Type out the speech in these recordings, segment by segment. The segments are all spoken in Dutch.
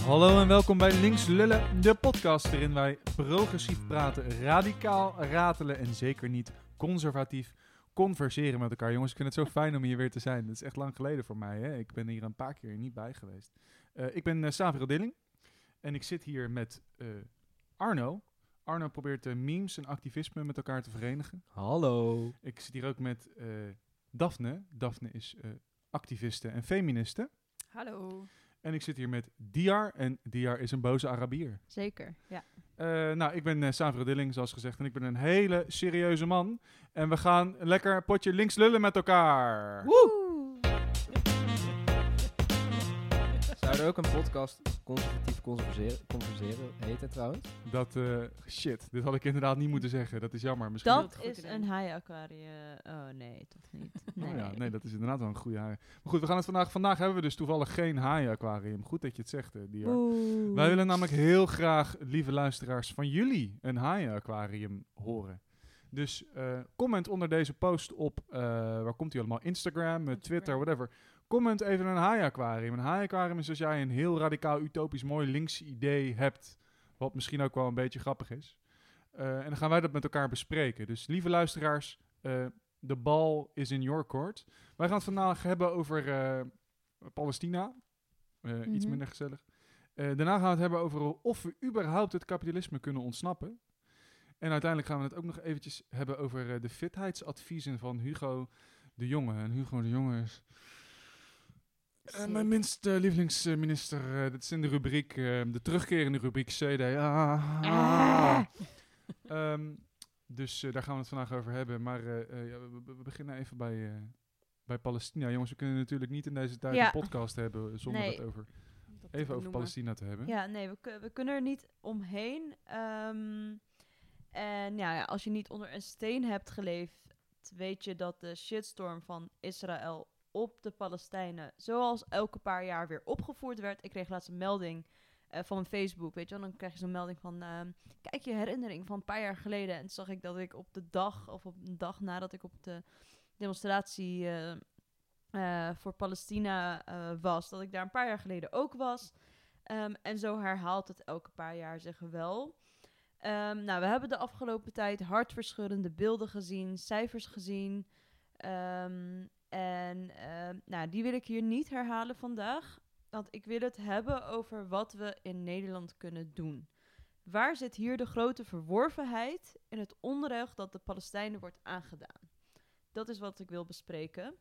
Hallo en welkom bij Links Lullen, de podcast waarin wij progressief praten, radicaal ratelen en zeker niet conservatief converseren met elkaar. Jongens, ik vind het zo fijn om hier weer te zijn. Het is echt lang geleden voor mij. Hè? Ik ben hier een paar keer niet bij geweest. Uh, ik ben uh, Saviro Dilling en ik zit hier met uh, Arno. Arno probeert uh, memes en activisme met elkaar te verenigen. Hallo. Ik zit hier ook met uh, Daphne. Daphne is uh, activiste en feministe. Hallo. En ik zit hier met Diar. En Diar is een boze Arabier. Zeker, ja. Uh, nou, ik ben uh, Savro Dilling, zoals gezegd. En ik ben een hele serieuze man. En we gaan lekker een potje links lullen met elkaar. Woe! Zou er ook een podcast conservatief converseren, converseren heten trouwens? Dat, uh, shit, dit had ik inderdaad niet moeten zeggen. Dat is jammer. Misschien dat is een haai-aquarium. Oh nee, toch niet. Nee. Oh ja, nee, dat is inderdaad wel een goede haai. Maar goed, we gaan het vandaag... Vandaag hebben we dus toevallig geen haai-aquarium. Goed dat je het zegt, uh, Diar. Oeh. Wij willen namelijk heel graag, lieve luisteraars, van jullie een haai-aquarium horen. Dus uh, comment onder deze post op, uh, waar komt hij allemaal? Instagram, Instagram, Twitter, whatever. Comment even een haai-aquarium. Een haai-aquarium is als jij een heel radicaal, utopisch, mooi links idee hebt, wat misschien ook wel een beetje grappig is. Uh, en dan gaan wij dat met elkaar bespreken. Dus lieve luisteraars, de bal is in your court. Wij gaan het vandaag hebben over Palestina. Mm -hmm. Iets minder gezellig. daarna gaan we het hebben over of we überhaupt het kapitalisme kunnen ontsnappen. En uiteindelijk gaan we het ook nog eventjes hebben over de fitheidsadviezen van Hugo de Jonge. En Hugo de Jonge is uh, mijn minste lievelingsminister. Uh, dit is in de rubriek, de terugkerende rubriek CDA. Ah. um, dus daar gaan we het vandaag over hebben. Maar ja, we, we, beginnen even bij, bij Palestina. Jongens, we kunnen natuurlijk niet in deze tijd ja. een podcast hebben zonder nee. het over... Dat even over Palestina te hebben. Ja, nee, we, we kunnen er niet omheen. Um, en ja, als je niet onder een steen hebt geleefd, weet je dat de shitstorm van Israël op de Palestijnen, zoals elke paar jaar weer opgevoerd werd. Ik kreeg laatst een melding uh, van mijn Facebook, weet je wel. Dan krijg je zo'n melding van, uh, kijk je herinnering van een paar jaar geleden. En zag ik dat ik op de dag, of op een dag nadat ik op de demonstratie uh, voor Palestina was, dat ik daar een paar jaar geleden ook was. Um, en zo herhaalt het elke paar jaar zich wel. Um, nou, we hebben de afgelopen tijd hartverscheurende beelden gezien, cijfers gezien. Um, en uh, nou, die wil ik hier niet herhalen vandaag. Want ik wil het hebben over wat we in Nederland kunnen doen. Waar zit hier de grote verworvenheid in het onrecht dat de Palestijnen wordt aangedaan? Dat is wat ik wil bespreken.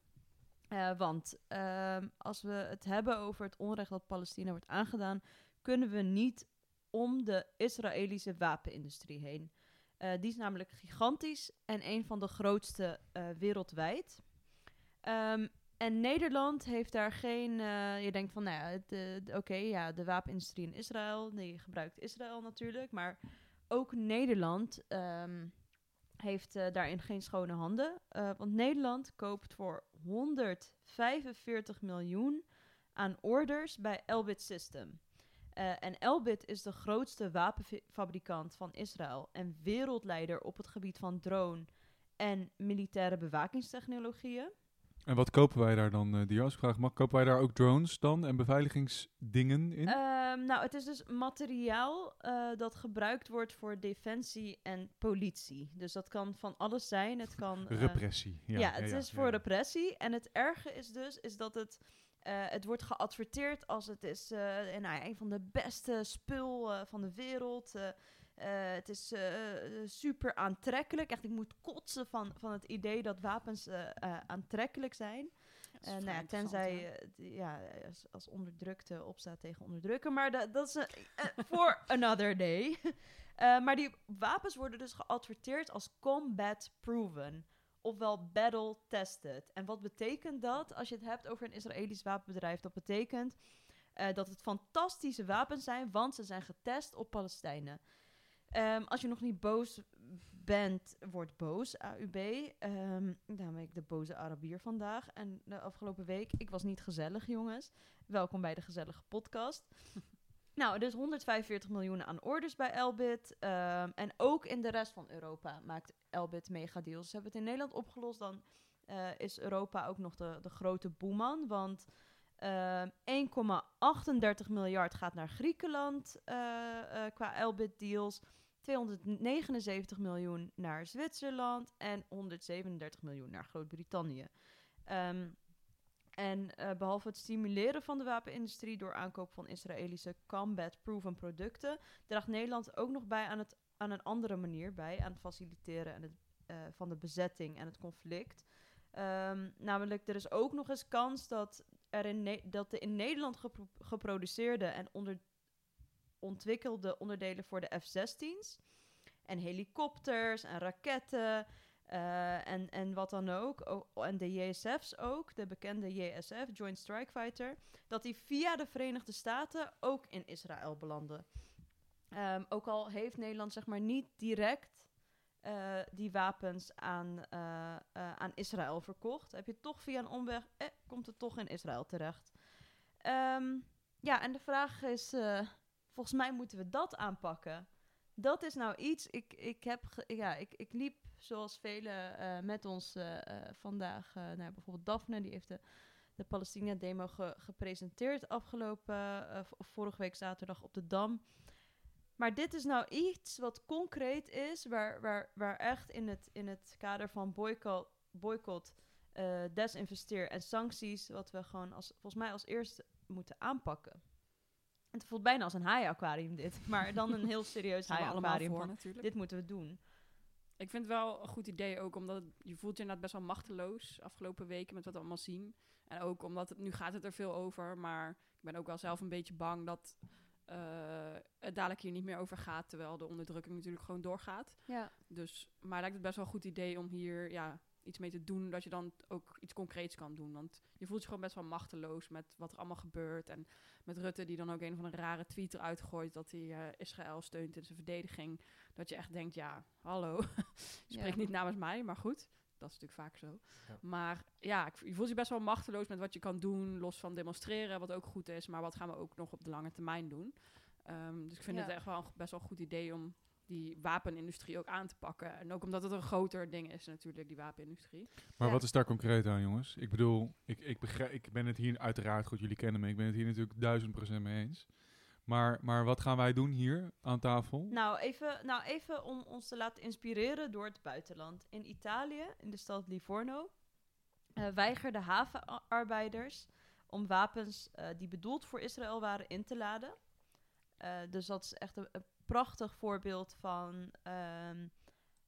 Uh, want uh, als we het hebben over het onrecht dat Palestina wordt aangedaan, kunnen we niet om de Israëlische wapenindustrie heen. Uh, die is namelijk gigantisch en een van de grootste uh, wereldwijd. Um, en Nederland heeft daar geen. Uh, je denkt van, nou ja, oké, ja, de wapenindustrie in Israël, die gebruikt Israël natuurlijk. Maar ook Nederland um, heeft daarin geen schone handen. want Nederland koopt voor 145 miljoen aan orders bij Elbit System. En Elbit is de grootste wapenfabrikant van Israël en wereldleider op het gebied van drone en militaire bewakingstechnologieën. En wat kopen wij daar dan, uh, die als vraag mag? Kopen wij daar ook drones dan en beveiligingsdingen in? Um, nou, het is dus materiaal uh, dat gebruikt wordt voor defensie en politie. Dus dat kan van alles zijn. Het kan... repressie. Ja, ja het ja, is ja, voor repressie. En het erge is dus is dat het... Uh, het wordt geadverteerd als het is uh, nou, een van de beste spul uh, van de wereld. Het is super aantrekkelijk. Echt, ik moet kotsen van, van het idee dat wapens aantrekkelijk zijn. nou ja, tenzij ja, als, als onderdrukte opstaat tegen onderdrukken. Maar da, dat is voor another day. maar die wapens worden dus geadverteerd als combat proven ofwel battle tested. En wat betekent dat als je het hebt over een Israëlisch wapenbedrijf? Dat betekent dat het fantastische wapens zijn, want ze zijn getest op Palestijnen. Um, als je nog niet boos bent, word boos, AUB. Um, daarom ben ik de boze Arabier vandaag. En de afgelopen week, ik was niet gezellig, jongens. Welkom bij de gezellige podcast. Nou, dus 145 miljoen aan orders bij Elbit. Um, en ook in de rest van Europa maakt Elbit megadeals. Ze hebben het in Nederland opgelost. Dan uh, is Europa ook nog de, de grote boeman. Want Ehm 1,38 miljard gaat naar Griekenland eh, eh, qua Elbit deals. 279 miljoen naar Zwitserland en 137 miljoen naar Groot-Brittannië. Ehm, en eh, behalve het stimuleren van de wapenindustrie door aankoop van Israëlische combat-proven producten, draagt Nederland ook nog bij aan, het, aan een andere manier bij, aan het faciliteren en het, van de bezetting en het conflict. Ehm, namelijk, er is ook nog eens kans dat, dat de in Nederland gepro- geproduceerde en onder ontwikkelde onderdelen voor de F-16's en helikopters en raketten eh, en, en wat dan ook, en de JSF's ook, de bekende JSF, Joint Strike Fighter, dat die via de Verenigde Staten ook in Israël belanden. Ehm, ook al heeft Nederland zeg maar niet direct eh, die wapens aan, eh, eh, aan Israël verkocht, heb je toch via een omweg, eh, komt het toch in Israël terecht. Ehm, ja, en de vraag is, volgens mij moeten we dat aanpakken. Dat is nou iets, ik, ik, heb ja, ik, ik liep zoals velen met ons vandaag, nou, bijvoorbeeld Daphne, die heeft de, de Palestina-demo ge- gepresenteerd afgelopen, vorige week zaterdag op de Dam. Maar dit is nou iets wat concreet is, waar, waar, waar echt in het, in het kader van boycott, boycott eh, desinvesteer en sancties, wat we gewoon als, volgens mij als eerste moeten aanpakken. Het voelt bijna als een haai-aquarium dit, maar dan een heel serieus haai-aquarium. voor van, natuurlijk. Dit moeten we doen. Ik vind het wel een goed idee ook, omdat het- je voelt je inderdaad best wel machteloos afgelopen weken met wat we allemaal zien. En ook omdat het, nu gaat het er veel over, maar ik ben ook wel zelf een beetje bang dat eh, het dadelijk hier niet meer over gaat, terwijl de onderdrukking natuurlijk gewoon doorgaat. Ja. Dus, maar lijkt het best wel een goed idee om hier ja, iets mee te doen, dat je dan ook iets concreets kan doen. Want je voelt je gewoon best wel machteloos met wat er allemaal gebeurt. En met Rutte die dan ook een van een rare tweet eruit gooit dat hij eh, Israël steunt in zijn verdediging. Dat je echt denkt, ja, hallo, je spreekt Ja. niet namens mij, maar goed. Dat is natuurlijk vaak zo. Ja. Maar ja, ik, je voelt je best wel machteloos met wat je kan doen, los van demonstreren, wat ook goed is. Maar wat gaan we ook nog op de lange termijn doen? Ehm, dus ik vind Ja. het echt wel een, best wel een goed idee om die wapenindustrie ook aan te pakken. En ook omdat het een groter ding is natuurlijk, die wapenindustrie. Maar Ja. wat is daar concreet aan, jongens? Ik bedoel, ik, ik, begrijp, ik ben het hier uiteraard goed, jullie kennen me, ik ben het hier natuurlijk duizend procent mee eens. Maar, maar wat gaan wij doen hier aan tafel? Nou even, nou, even om ons te laten inspireren door het buitenland. In Italië, in de stad Livorno, eh weigerden havenarbeiders om wapens eh, die bedoeld voor Israël waren in te laden. Eh, dus dat is echt een, prachtig voorbeeld van ehm,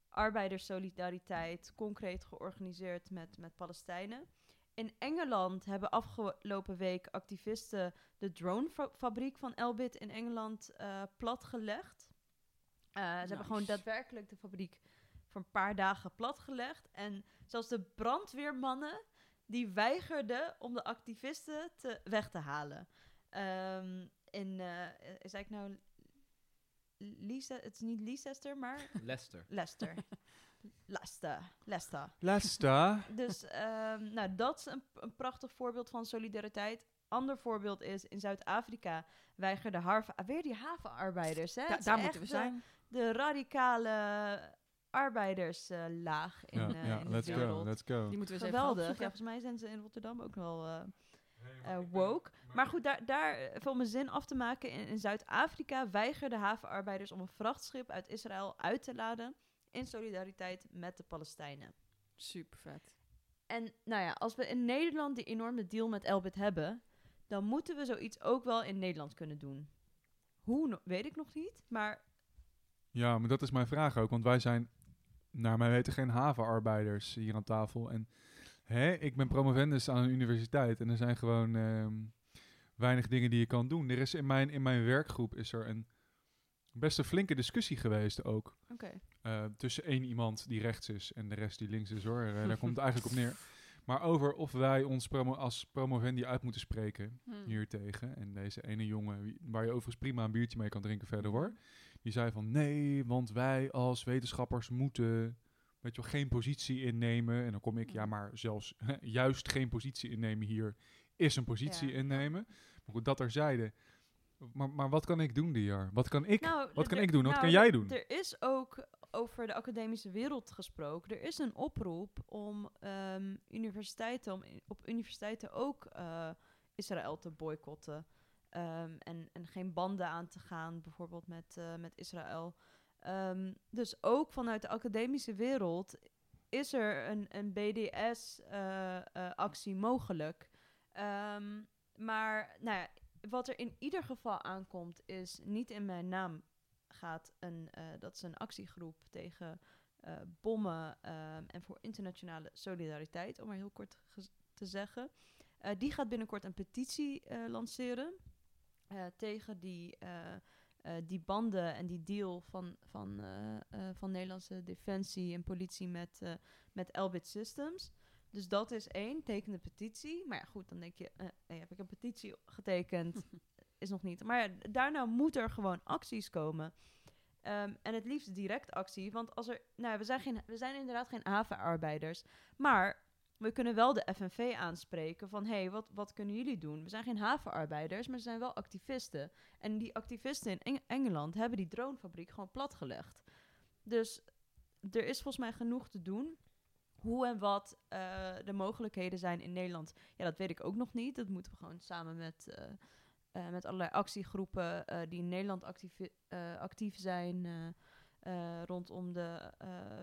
arbeiderssolidariteit, concreet georganiseerd met, met Palestijnen. In Engeland hebben afgelopen week activisten de dronefabriek van Elbit in Engeland eh, platgelegd. Eh, ze hebben gewoon daadwerkelijk de fabriek voor een paar dagen platgelegd. En zelfs de brandweermannen die weigerden om de activisten te, weg te halen. Ehm in, eh is eigenlijk nou Lisa, het is niet Leicester, maar Leicester. Leicester. Leicester. Leicester. Lesta. Dus ehm, nou, dat is een, een prachtig voorbeeld van solidariteit. Ander voorbeeld is in Zuid-Afrika weigerden haven, weer die havenarbeiders. Hè? Da- daar moeten we de- zijn. De, radicale arbeiderslaag in, Ja, eh, ja, in let's de go, let's go. Die moeten we Geweldig. Ja, volgens mij zijn ze in Rotterdam ook wel eh, eh, woke. Maar goed, daar, daar eh, om mijn zin af te maken. In, in Zuid-Afrika weigerden havenarbeiders om een vrachtschip uit Israël uit te laden. In solidariteit met de Palestijnen. Super vet. En nou ja, als we in Nederland die enorme deal met Elbit hebben, dan moeten we zoiets ook wel in Nederland kunnen doen. Hoe, no- weet ik nog niet, maar Ja, maar dat is mijn vraag ook, want wij zijn, naar mijn weten, geen havenarbeiders hier aan tafel. En hè, ik ben promovendus aan een universiteit en er zijn gewoon ehm, weinig dingen die je kan doen. Er is in mijn, in mijn werkgroep is er een best een flinke discussie geweest ook. oké. eh, tussen één iemand die rechts is en de rest die links is hoor. Eh, daar komt het eigenlijk op neer. Maar over of wij ons promo als promovendi uit moeten spreken Hm. hier tegen. En deze ene jongen, waar je overigens prima een biertje mee kan drinken verder hoor. Die zei van nee, want wij als wetenschappers moeten weet je wel, geen positie innemen. En dan kom ik, ja maar zelfs juist geen positie innemen hier is een positie Ja. innemen. Maar goed, dat er zeiden. Maar, maar wat kan ik doen, Diar? Wat kan ik, Nou, wat kan ik doen? Wat nou, kan jij doen? Er is ook over de academische wereld gesproken. Er is een oproep om ehm, universiteiten, om op universiteiten ook eh, Israël te boycotten. ehm, en, en geen banden aan te gaan, bijvoorbeeld met, eh, met Israël. Ehm, dus ook vanuit de academische wereld is er een, een BDS-actie mogelijk. Ehm, maar nou ja, wat er in ieder geval aankomt, is niet in mijn naam gaat een, eh, dat is een actiegroep tegen eh, bommen ehm, en voor internationale solidariteit, om maar heel kort te zeggen. Eh, die gaat binnenkort een petitie lanceren tegen die, die banden en die deal van, van, van Nederlandse defensie en politie met, met Elbit Systems. Dus dat is één, teken de petitie. Maar ja, goed, dan denk je, eh, heb ik een petitie getekend? is nog niet. Maar ja, daarna moet er gewoon acties komen. Ehm, en het liefst direct actie. Want als er. Nou, we zijn, geen, we zijn inderdaad geen havenarbeiders. Maar we kunnen wel de FNV aanspreken van... hé, hey, wat, wat kunnen jullie doen? We zijn geen havenarbeiders, maar ze zijn wel activisten. En die activisten in Eng- Engeland hebben die dronefabriek gewoon platgelegd. Dus er is volgens mij genoeg te doen. Hoe en wat eh, de mogelijkheden zijn in Nederland, ja, dat weet ik ook nog niet. Dat moeten we gewoon samen met, eh, eh, met allerlei actiegroepen die in Nederland actief, actief zijn rondom de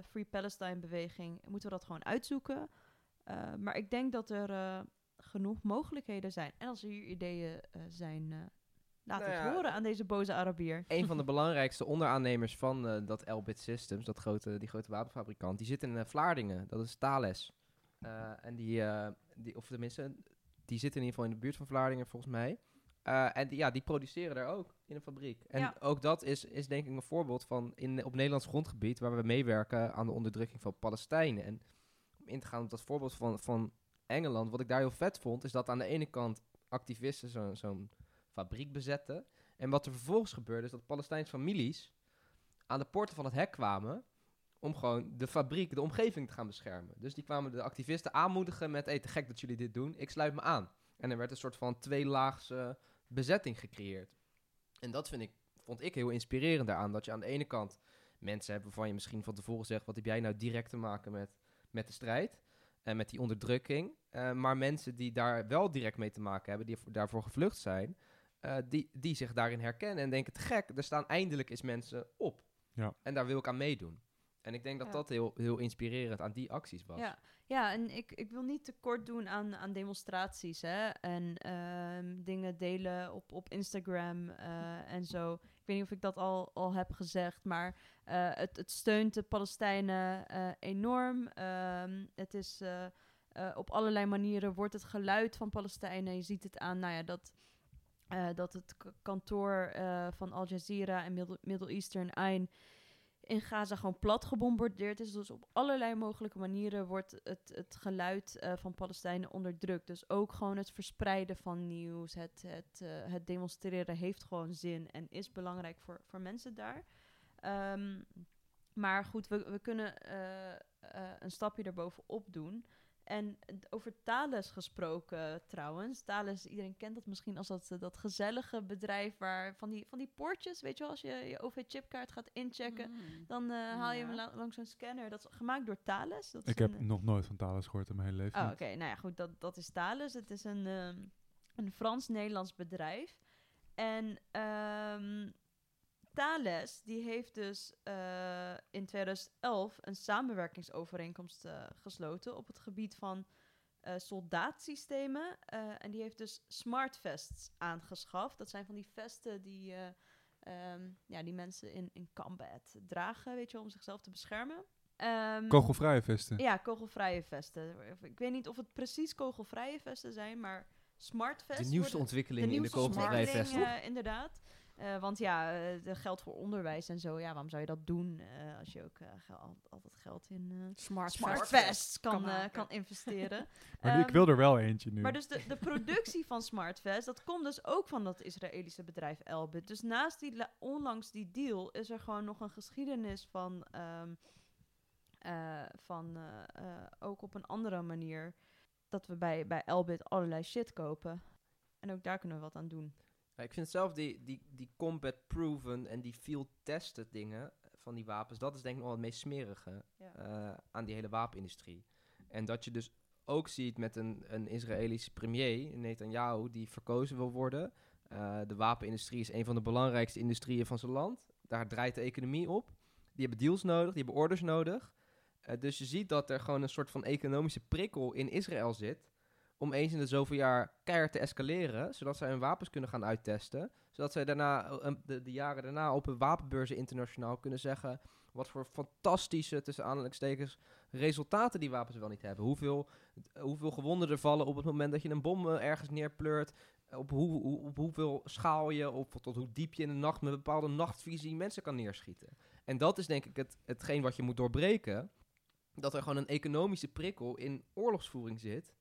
Free Palestine-beweging, moeten we dat gewoon uitzoeken. Maar ik denk dat er genoeg mogelijkheden zijn. En als er hier ideeën zijn, laat Nou het ja, horen aan deze boze Arabier. Een van de belangrijkste onderaannemers van eh, dat Elbit Systems, dat grote, die grote wapenfabrikant, die zit in eh, Vlaardingen. Dat is Thales. Eh, en die, eh, die, of tenminste, die zit in ieder geval in de buurt van Vlaardingen volgens mij. Eh, en die, ja, die produceren daar ook in een fabriek. En Ja. ook dat is, is denk ik een voorbeeld van in, op Nederlands grondgebied waar we meewerken aan de onderdrukking van Palestijnen. En om in te gaan op dat voorbeeld van, van Engeland, wat ik daar heel vet vond, is dat aan de ene kant activisten zo- zo'n fabriek bezetten. En wat er vervolgens gebeurde, is dat Palestijnse families aan de poorten van het hek kwamen om gewoon de fabriek, de omgeving te gaan beschermen. Dus die kwamen de activisten aanmoedigen met, hey, te gek dat jullie dit doen, ik sluit me aan. En er werd een soort van tweelaagse bezetting gecreëerd. En dat vind ik, vond ik heel inspirerend daaraan, dat je aan de ene kant mensen hebt waarvan je misschien van tevoren zegt, wat heb jij nou direct te maken met, met de strijd en met die onderdrukking. Eh, maar mensen die daar wel direct mee te maken hebben, die voor- daarvoor gevlucht zijn, eh, die, die zich daarin herkennen en denken, te gek, er staan eindelijk eens mensen op. Ja. En daar wil ik aan meedoen. En ik denk dat Ja. dat heel, heel inspirerend aan die acties was. Ja, ja en ik, ik wil niet tekort doen aan, aan demonstraties hè? en ehm, dingen delen op, op Instagram eh, en zo. Ik weet niet of ik dat al, al heb gezegd, maar eh, het, het steunt de Palestijnen eh, enorm. Ehm, het is eh, eh, op allerlei manieren wordt het geluid van Palestijnen. Je ziet het aan, nou ja, dat. Eh, dat het kantoor eh, van Al Jazeera en Middle, Eastern Eye in Gaza gewoon plat gebombardeerd is. Dus op allerlei mogelijke manieren wordt het, het geluid eh, van Palestijnen onderdrukt. Dus ook gewoon het verspreiden van nieuws, het, het, het demonstreren heeft gewoon zin en is belangrijk voor, voor mensen daar. Ehm, maar goed, we, we kunnen een stapje erbovenop doen. En over Thales gesproken trouwens. Thales, iedereen kent dat misschien als dat, dat gezellige bedrijf waar van die, van die poortjes, weet je wel, als je je OV-chipkaart gaat inchecken, Mm. dan eh, haal je hem la- langs zo'n scanner. Dat is gemaakt door Thales. Dat is Ik heb een, eh, nog nooit van Thales gehoord in mijn hele leven. Oh, oké. Nou ja, goed. Dat, dat is Thales. Het is een, ehm, een Frans-Nederlands bedrijf. En ehm, Thales, die heeft dus eh, in 2011 een samenwerkingsovereenkomst eh, gesloten op het gebied van eh soldaatsystemen. Eh, en die heeft dus smart vests aangeschaft. Dat zijn van die vesten die, eh, ehm, ja, die mensen in, in combat dragen, weet je wel, om zichzelf te beschermen. Ehm, Kogelvrije vesten. ja, kogelvrije vesten. Ik weet niet of het precies kogelvrije vesten zijn, maar smart vests. De nieuwste ontwikkelingen in de kogelvrije ontwikkeling, vest. eh, inderdaad. Eh, want ja, eh, dat geldt voor onderwijs en zo. Ja, waarom zou je dat doen eh, als je ook eh, gel- al- altijd geld in eh, Smart, smart vest. kan, kan eh, kan investeren? Maar ik Ehm, wil er wel eentje nu. maar dus de, de productie van Smartvest, dat komt dus ook van dat Israëlische bedrijf Elbit. Dus naast die la- onlangs die deal is er gewoon nog een geschiedenis van, ehm, eh, van ook op een andere manier dat we bij, bij Elbit allerlei shit kopen. En ook daar kunnen we wat aan doen. Ja, ik vind zelf die, die, die combat-proven en die field-tested dingen van die wapens, dat is denk ik nog wel het meest smerige Ja. eh, aan die hele wapenindustrie. En dat je dus ook ziet met een, een Israëlische premier, Netanyahu, die verkozen wil worden. Eh, de wapenindustrie is een van de belangrijkste industrieën van zijn land. Daar draait de economie op. Die hebben deals nodig, die hebben orders nodig. Eh, dus je ziet dat er gewoon een soort van economische prikkel in Israël zit. Om eens in de zoveel jaar keihard te escaleren. Zodat zij hun wapens kunnen gaan uittesten. Zodat zij daarna, eh, de, jaren daarna op hun wapenbeurzen internationaal kunnen zeggen. Wat voor fantastische, tussen resultaten die wapens wel niet hebben. Hoeveel, eh, hoeveel gewonden er vallen op het moment dat je een bom eh, ergens neerpleurt. Op, hoe, hoe- op hoeveel schaal je, of tot hoe diep je in de nacht met een bepaalde nachtvisie mensen kan neerschieten. En dat is denk ik het, hetgeen wat je moet doorbreken. Dat er gewoon een economische prikkel in oorlogsvoering zit.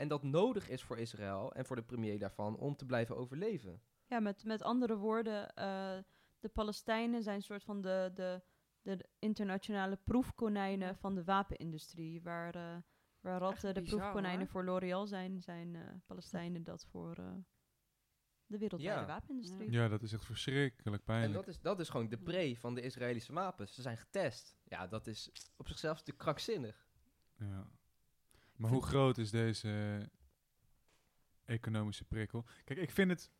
En dat nodig is voor Israël en voor de premier daarvan om te blijven overleven. Ja, met, met andere woorden, eh, de Palestijnen zijn een soort van de, de, de internationale proefkonijnen van de wapenindustrie. Waar, eh, waar ratten de bizar, proefkonijnen hoor. voor L'Oreal zijn, zijn eh, Palestijnen dat voor eh, de wereldwijde Ja. wapenindustrie. Ja, dat is echt verschrikkelijk En pijnlijk. dat is, dat is gewoon de pre van de Israëlische wapens. Ze zijn getest. Ja, dat is op zichzelf natuurlijk krankzinnig. Ja. Maar hoe groot is deze economische prikkel? Kijk, ik vind, het,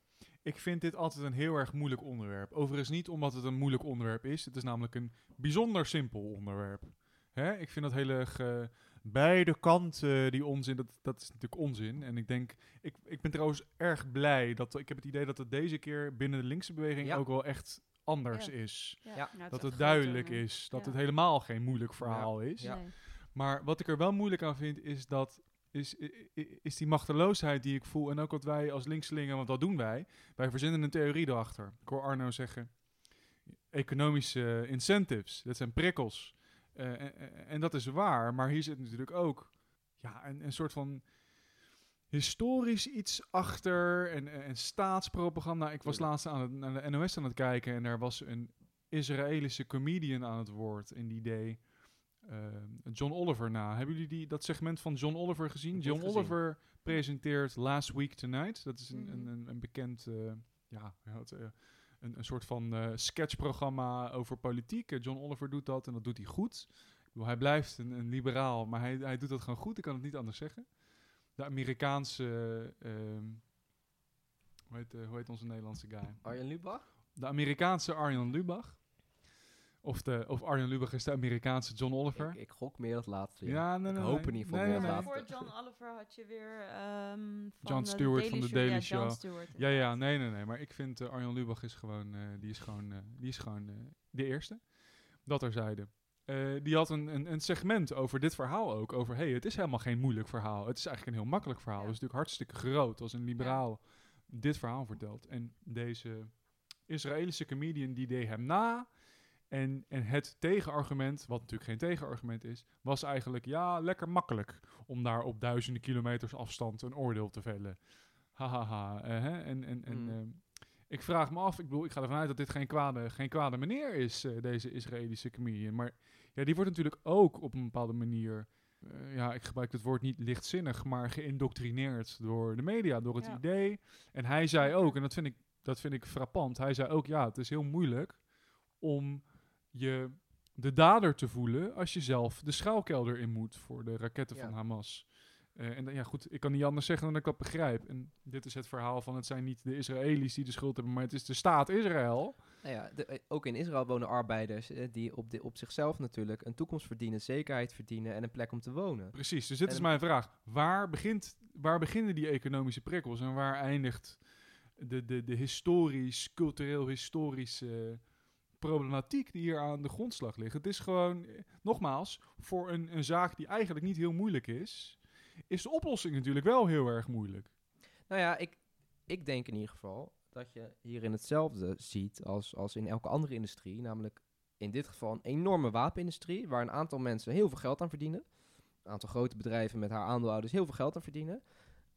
ik vind dit altijd een heel erg moeilijk onderwerp. Overigens niet omdat het een moeilijk onderwerp is. Het is namelijk een bijzonder simpel onderwerp. Hè? Ik vind dat hele ge- beide kanten die onzin, dat, dat is natuurlijk onzin. En ik denk, ik, ik ben trouwens erg blij dat ik heb het idee dat het deze keer binnen de linkse beweging Ja. ook wel echt anders Ja. is. Ja. Dat is het duidelijk is, dat Ja. het helemaal geen moeilijk verhaal is. Ja. Nee. Maar wat ik er wel moeilijk aan vind, is dat is, is die machteloosheid die ik voel. En ook wat wij als linkselingen, want dat doen wij. Wij verzinnen een theorie erachter. Ik hoor Arno zeggen, economische incentives, dat zijn prikkels. Eh, en, en- en dat is waar, maar hier zit natuurlijk ook ja, een, een soort van historisch iets achter en, en, en staatspropaganda. Ik was laatst aan het, de NOS aan het kijken en daar was een Israëlische comedian aan het woord en die deed eh, John Oliver na. Hebben jullie die, dat segment van John Oliver gezien? John gezien. Oliver presenteert Last Week Tonight. Dat is een, Mhm. een, een, een bekend, eh, ja, het, eh, een, een soort van eh, sketchprogramma over politiek. Eh, John Oliver doet dat en dat doet hij goed. Ik bedoel, hij blijft een, een liberaal, maar hij, hij doet dat gewoon goed. Ik kan het niet anders zeggen. De Amerikaanse, ehm, hoe, heet, eh, hoe heet onze Nederlandse guy? Arjen Lubach? De Amerikaanse Arjan Lubach. Of, de, of Arjan Lubach is de Amerikaanse John Oliver. Ik, ik gok meer dat laatste. ja, Ja. nee, nee, Ik hoop in ieder geval Nee, meer laatste. Voor John Oliver had je weer ehm, van John de Stewart van de Daily Ja, Show. Stewart, Ja, ja, nee, nee, nee. Maar ik vind eh, Arjan Lubach is gewoon, eh, die is gewoon, eh, die is gewoon eh, de eerste. Dat er zeiden. die had een, een, een segment over dit verhaal ook. Over, hey, het is helemaal geen moeilijk verhaal. Het is eigenlijk een heel makkelijk verhaal. Ja. Het is natuurlijk hartstikke groot als een liberaal dit verhaal vertelt. En deze Israëlische comedian die deed hem na. En, en het tegenargument, wat natuurlijk geen tegenargument is, was eigenlijk ja, lekker makkelijk om daar op duizenden kilometers afstand een oordeel te vellen. Hahaha. eh? En, en, en Mm. ehm, ik vraag me af, ik bedoel, ik ga ervan uit dat dit geen kwade, geen kwade meneer is, eh, deze Israëlische comedian. Maar ja, die wordt natuurlijk ook op een bepaalde manier, eh, ja, ik gebruik het woord niet lichtzinnig, maar geïndoctrineerd door de media, door het Ja. idee. En hij zei ook, en dat vind ik, dat vind ik frappant, hij zei ook, ja, het is heel moeilijk om je de dader te voelen als je zelf de schuilkelder in moet voor de raketten Ja. van Hamas. Eh, en dan- ja, goed, ik kan niet anders zeggen dan ik dat begrijp. En dit is het verhaal van het zijn niet de Israëli's die de schuld hebben, maar het is de staat Israël. Nou ja, de- eh, ook in Israël wonen arbeiders eh, die op, de, op zichzelf natuurlijk een toekomst verdienen, zekerheid verdienen en een plek om te wonen. Precies, dus dit En- is mijn vraag. Waar, begint, waar beginnen die economische prikkels en waar eindigt de, de, de historisch, cultureel-historische problematiek die hier aan de grondslag ligt? Het is gewoon, nogmaals, voor een, een zaak die eigenlijk niet heel moeilijk is, is de oplossing natuurlijk wel heel erg moeilijk. Nou ja, ik, ik denk in ieder geval dat je hierin hetzelfde ziet als, als in elke andere industrie. Namelijk in dit geval een enorme wapenindustrie waar een aantal mensen heel veel geld aan verdienen. Een aantal grote bedrijven met haar aandeelhouders heel veel geld aan verdienen.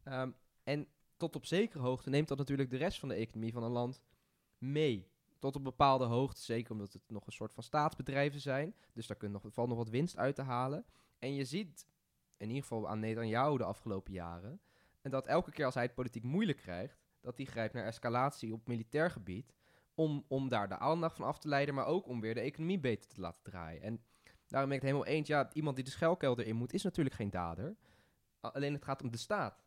Ehm, en tot op zekere hoogte neemt dat natuurlijk de rest van de economie van een land mee. Tot op bepaalde hoogte, zeker omdat het nog een soort van staatsbedrijven zijn. Dus daar kun je nog, valt nog wat winst uit te halen. En je ziet, in ieder geval aan Netanyahu de afgelopen jaren... En dat elke keer als hij het politiek moeilijk krijgt, dat hij grijpt naar escalatie op militair gebied. Om, om daar de aandacht van af te leiden, maar ook om weer de economie beter te laten draaien. En daarom ben ik het helemaal eens, ja, iemand die de schuilkelder in moet, is natuurlijk geen dader. Alleen het gaat om de staat.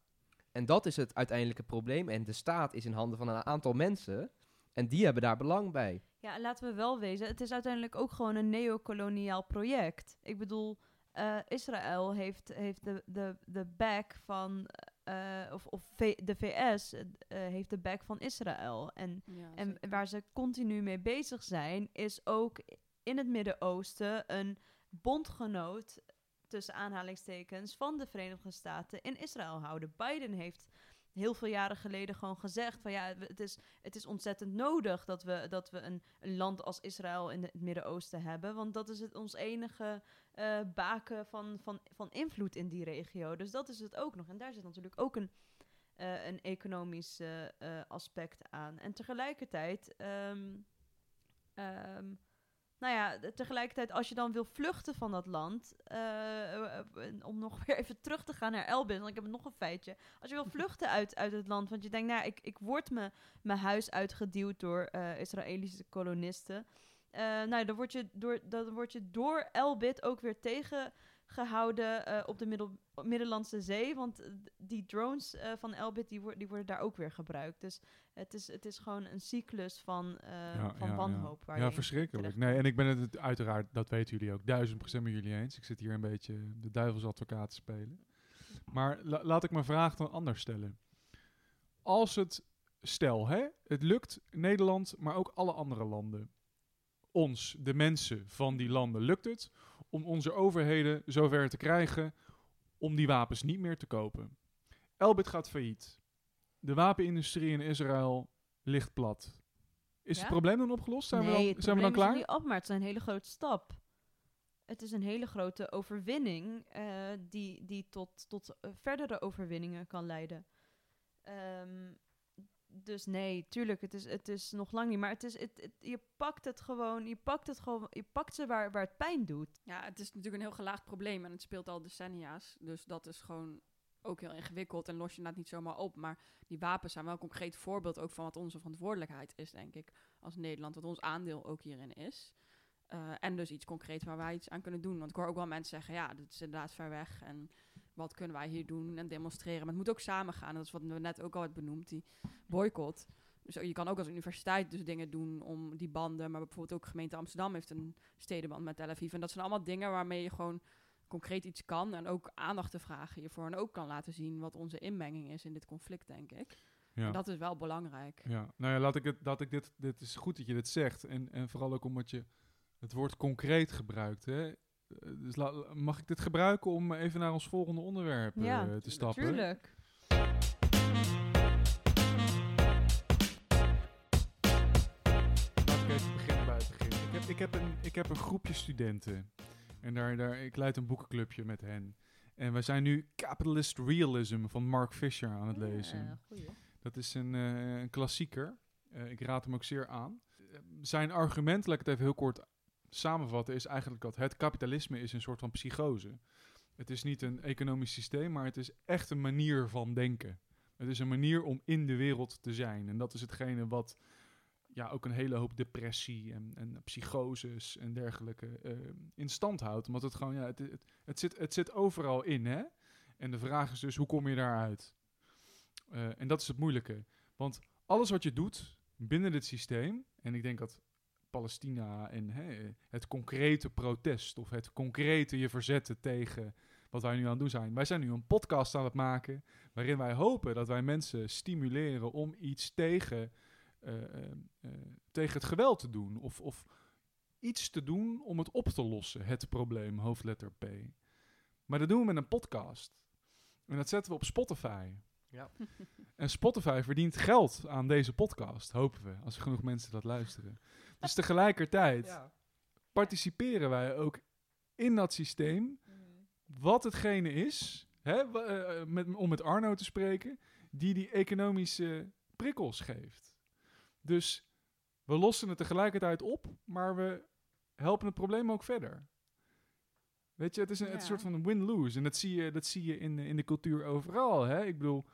En dat is het uiteindelijke probleem. En de staat is in handen van een aantal mensen. En die hebben daar belang bij. Ja, en laten we wel wezen, het is uiteindelijk ook gewoon een neocoloniaal project. Ik bedoel, eh, Israël heeft, heeft de, de, de back van, eh, of, of V- de VS eh, heeft de back van Israël. En, Ja, en waar ze continu mee bezig zijn, is ook in het Midden-Oosten een bondgenoot, tussen aanhalingstekens, van de Verenigde Staten in Israël houden. Biden heeft heel veel jaren geleden gewoon gezegd van ja, het is, het is ontzettend nodig dat we, dat we een, land als Israël in het Midden-Oosten hebben. Want dat is het ons enige eh, baken van, van, van invloed in die regio. Dus dat is het ook nog. En daar zit natuurlijk ook een, eh, een economisch eh, aspect aan. En tegelijkertijd, ehm, ehm, nou ja, tegelijkertijd als je dan wil vluchten van dat land, eh, eh, eh, om nog weer even terug te gaan naar Elbit, want ik heb nog een feitje. Als je wil vluchten uit, uit het land, want je denkt, nou, ik, ik word me mijn huis uitgeduwd door Israëlische kolonisten. Nou, dan word je door, dan word je door Elbit ook weer tegengehouden eh, op de middel, Middellandse Zee. Want eh, die drones eh, van Elbit die, wor- die worden daar ook weer gebruikt. Dus het is, het is gewoon een cyclus van, eh, Ja, van ja, wanhoop. Waar Ja, in verschrikkelijk. Nee, en ik ben het het uiteraard, dat weten jullie ook, duizend procent met jullie eens. Ik zit hier een beetje de duivelsadvocaat te spelen. Maar la- laat ik mijn vraag dan anders stellen. Als het, stel hè, het lukt Nederland, maar ook alle andere landen, ons, de mensen van die landen, lukt het om onze overheden zover te krijgen om die wapens niet meer te kopen. Elbit gaat failliet. De wapenindustrie in Israël ligt plat. Is Ja? het probleem dan opgelost? Zijn, nee, we, het dan, zijn we dan klaar? er niet op, maar het is een hele grote stap. Het is een hele grote overwinning eh, die, die tot, tot eh, verdere overwinningen kan leiden. Ehm, dus nee, tuurlijk, het is, het is nog lang niet. Maar het is, het, je pakt het gewoon, je pakt het gewoon, je pakt ze waar, waar het pijn doet. Ja, het is natuurlijk een heel gelaagd probleem en het speelt al decennia's. Dus dat is gewoon ook heel ingewikkeld en los je inderdaad niet zomaar op. Maar die wapens zijn wel een concreet voorbeeld ook van wat onze verantwoordelijkheid is, denk ik, als Nederland. Wat ons aandeel ook hierin is. Eh, en dus iets concreets waar wij iets aan kunnen doen. Want ik hoor ook wel mensen zeggen, ja, dit is inderdaad ver weg. En wat kunnen wij hier doen en demonstreren? Maar het moet ook samen gaan. En dat is wat we net ook al hebben benoemd, die boycott. Dus je kan ook als universiteit dus dingen doen om die banden. Maar bijvoorbeeld ook gemeente Amsterdam heeft een stedenband met Tel Aviv. En dat zijn allemaal dingen waarmee je gewoon concreet iets kan. En ook aandacht te vragen hiervoor. En ook kan laten zien wat onze inmenging is in dit conflict, denk ik. Ja. En dat is wel belangrijk. Ja, nou ja, laat ik het, dat ik dit, dit is goed dat je dit zegt. En, en vooral ook omdat je het woord concreet gebruikt. Hè? Eh, Dus mag ik dit gebruiken om even naar ons volgende onderwerp Ja, eh, te stappen? Tuurlijk. Laat ik even beginnen bij het begin. Ik heb, ik heb, een, ik heb een groepje studenten. En daar, daar, ik leid een boekenclubje met hen. En we zijn nu Capitalist Realism van Mark Fisher aan het lezen. Ja, goeie. Dat is een, eh, een klassieker. Ik raad hem ook zeer aan. Zijn argument, laat ik het even heel kort samenvatten, is eigenlijk dat het kapitalisme is een soort van psychose. Het is niet een economisch systeem, maar het is echt een manier van denken. Het is een manier om in de wereld te zijn. En dat is hetgene wat ja, ook een hele hoop depressie en, en psychoses en dergelijke eh, in stand houdt. Omdat het gewoon, ja, het, het, zit, het zit overal in, hè? En de vraag is dus, hoe kom je daaruit? Eh, en dat is het moeilijke. Want alles wat je doet binnen dit systeem, en ik denk dat Palestina en hè, het concrete protest of het concrete je verzetten tegen wat wij nu aan het doen zijn. Wij zijn nu een podcast aan het maken waarin wij hopen dat wij mensen stimuleren om iets tegen, eh, eh, eh, tegen het geweld te doen. Of, of iets te doen om het op te lossen, het probleem, hoofdletter P. Maar dat doen we met een podcast. En dat zetten we op Spotify. Ja. En Spotify verdient geld aan deze podcast, hopen we, als er genoeg mensen dat luisteren. Dus tegelijkertijd Ja. participeren wij ook in dat systeem, wat hetgene is, hè, eh, eh, met, om met Arno te spreken, die die economische prikkels geeft. Dus we lossen het tegelijkertijd op, maar we helpen het probleem ook verder. Weet je, het is een, het soort van win-lose. En dat zie je, dat zie je in, de- in de cultuur overal. Hè? Ik bedoel,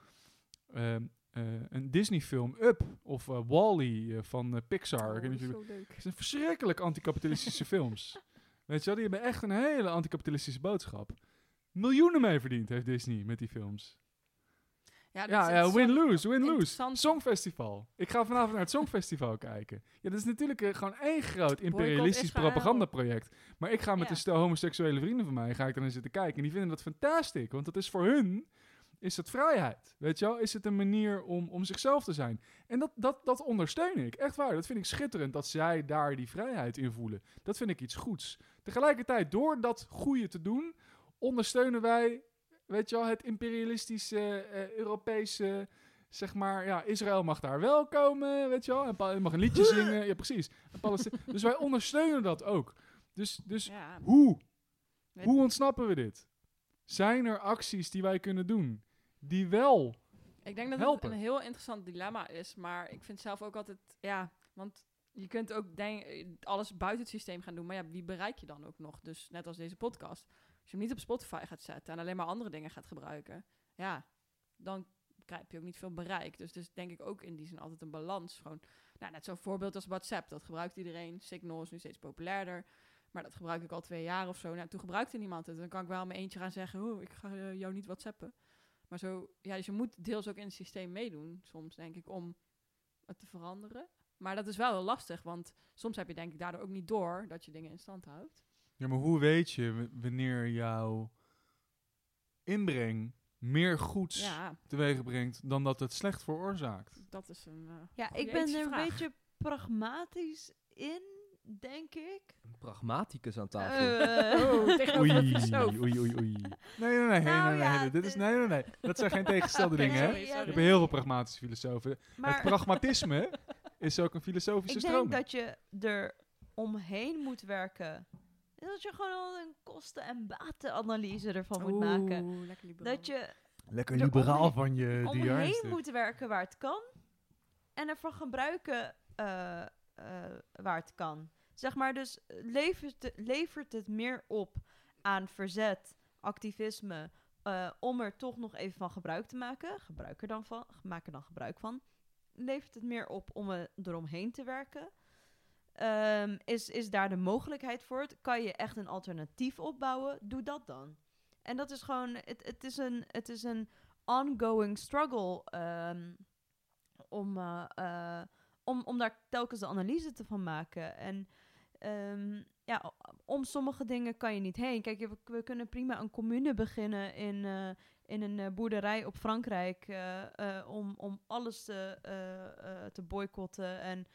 ehm, eh, een Disney-film, Up, of eh, Wall-E eh, van Pixar. Oh, dat is jullie- zo leuk. het zijn verschrikkelijk anticapitalistische films. Weet je wel, die hebben echt een hele anticapitalistische boodschap. miljoenen mee verdiend, heeft Disney met die films. Ja, Ja, ja win-lose, win-lose. Songfestival. Ik ga vanavond naar het Songfestival kijken. Ja, dat is natuurlijk gewoon één groot imperialistisch propagandaproject. Maar ik ga met Ja. een stel homoseksuele vrienden van mij, ga ik dan zitten kijken. En die vinden dat fantastisch, want dat is voor hun, is het vrijheid. Weet je wel? Is het een manier om, om zichzelf te zijn. En dat, dat, dat ondersteun ik. Echt waar. Dat vind ik schitterend dat zij daar die vrijheid in voelen. Dat vind ik iets goeds. Tegelijkertijd, door dat goede te doen, ondersteunen wij, weet je wel, het imperialistische eh, Europese, zeg maar, ja, Israël mag daar wel komen, weet je wel, en Pa- mag een liedje zingen, ja precies. Dus wij ondersteunen dat ook. Dus, dus Ja. hoe? Weet- Hoe ontsnappen we dit? Zijn er acties die wij kunnen doen, die wel Ik denk dat helpen. het een heel interessant dilemma is, maar ik vind zelf ook altijd, ja, want je kunt ook denk, alles buiten het systeem gaan doen, maar ja, wie bereik je dan ook nog? Dus net als deze podcast, als je hem niet op Spotify gaat zetten en alleen maar andere dingen gaat gebruiken, ja, dan krijg je ook niet veel bereik. Dus dus denk ik ook in die zin altijd een balans. Gewoon, nou, net zo'n voorbeeld als WhatsApp, dat gebruikt iedereen. Signal is nu steeds populairder. Maar dat gebruik ik al twee jaar of zo. Nou, toen gebruikte niemand het. Dan kan ik wel mijn eentje gaan zeggen, oh, ik ga eh, jou niet WhatsAppen. Maar zo, ja, dus je moet deels ook in het systeem meedoen, soms denk ik, om het te veranderen. Maar dat is wel heel lastig, want soms heb je denk ik daardoor ook niet door dat je dingen in stand houdt. Ja, maar hoe weet je wanneer jouw inbreng meer goeds Ja, teweeg brengt dan dat het slecht veroorzaakt? dat is een... eh, Ja, ik ben er een beetje pragmatisch in, denk ik. Een pragmaticus aan tafel. Eh, Oh, tegenover Oei, oei, oei, oei. Nee, nee, nee, nee, Nou nee, nee, ja, dit is, de- nee, nee, nee. Dat zijn geen tegengestelde Oké, dingen, hè? Je hebt heel veel pragmatische filosofen. Het maar pragmatisme is ook een filosofische ik denk dat je er omheen moet werken. Dat je gewoon al een kosten- en batenanalyse ervan moet maken. Oeh, lekker liberaal. Dat je Lekker er liberaal omheen- van je omheen moet werken waar het kan. En ervan gebruiken eh, eh, waar het kan. Zeg maar, dus levert, het- levert het meer op aan verzet, activisme, eh, om er toch nog even van gebruik te maken. Gebruik er dan van, maak er dan gebruik van. Levert het meer op om er eromheen te werken? Ehm, is, is daar de mogelijkheid voor? Kan je echt een alternatief opbouwen? Doe dat dan. En dat is gewoon, het, is, een, het is een ongoing struggle ehm, om, eh, eh, om, om daar telkens de analyse te van maken. En ehm, ja, om sommige dingen kan je niet heen. Kijk, we, we kunnen prima een commune beginnen in, eh, in een eh, boerderij op Frankrijk eh, om, om alles te, te boycotten en,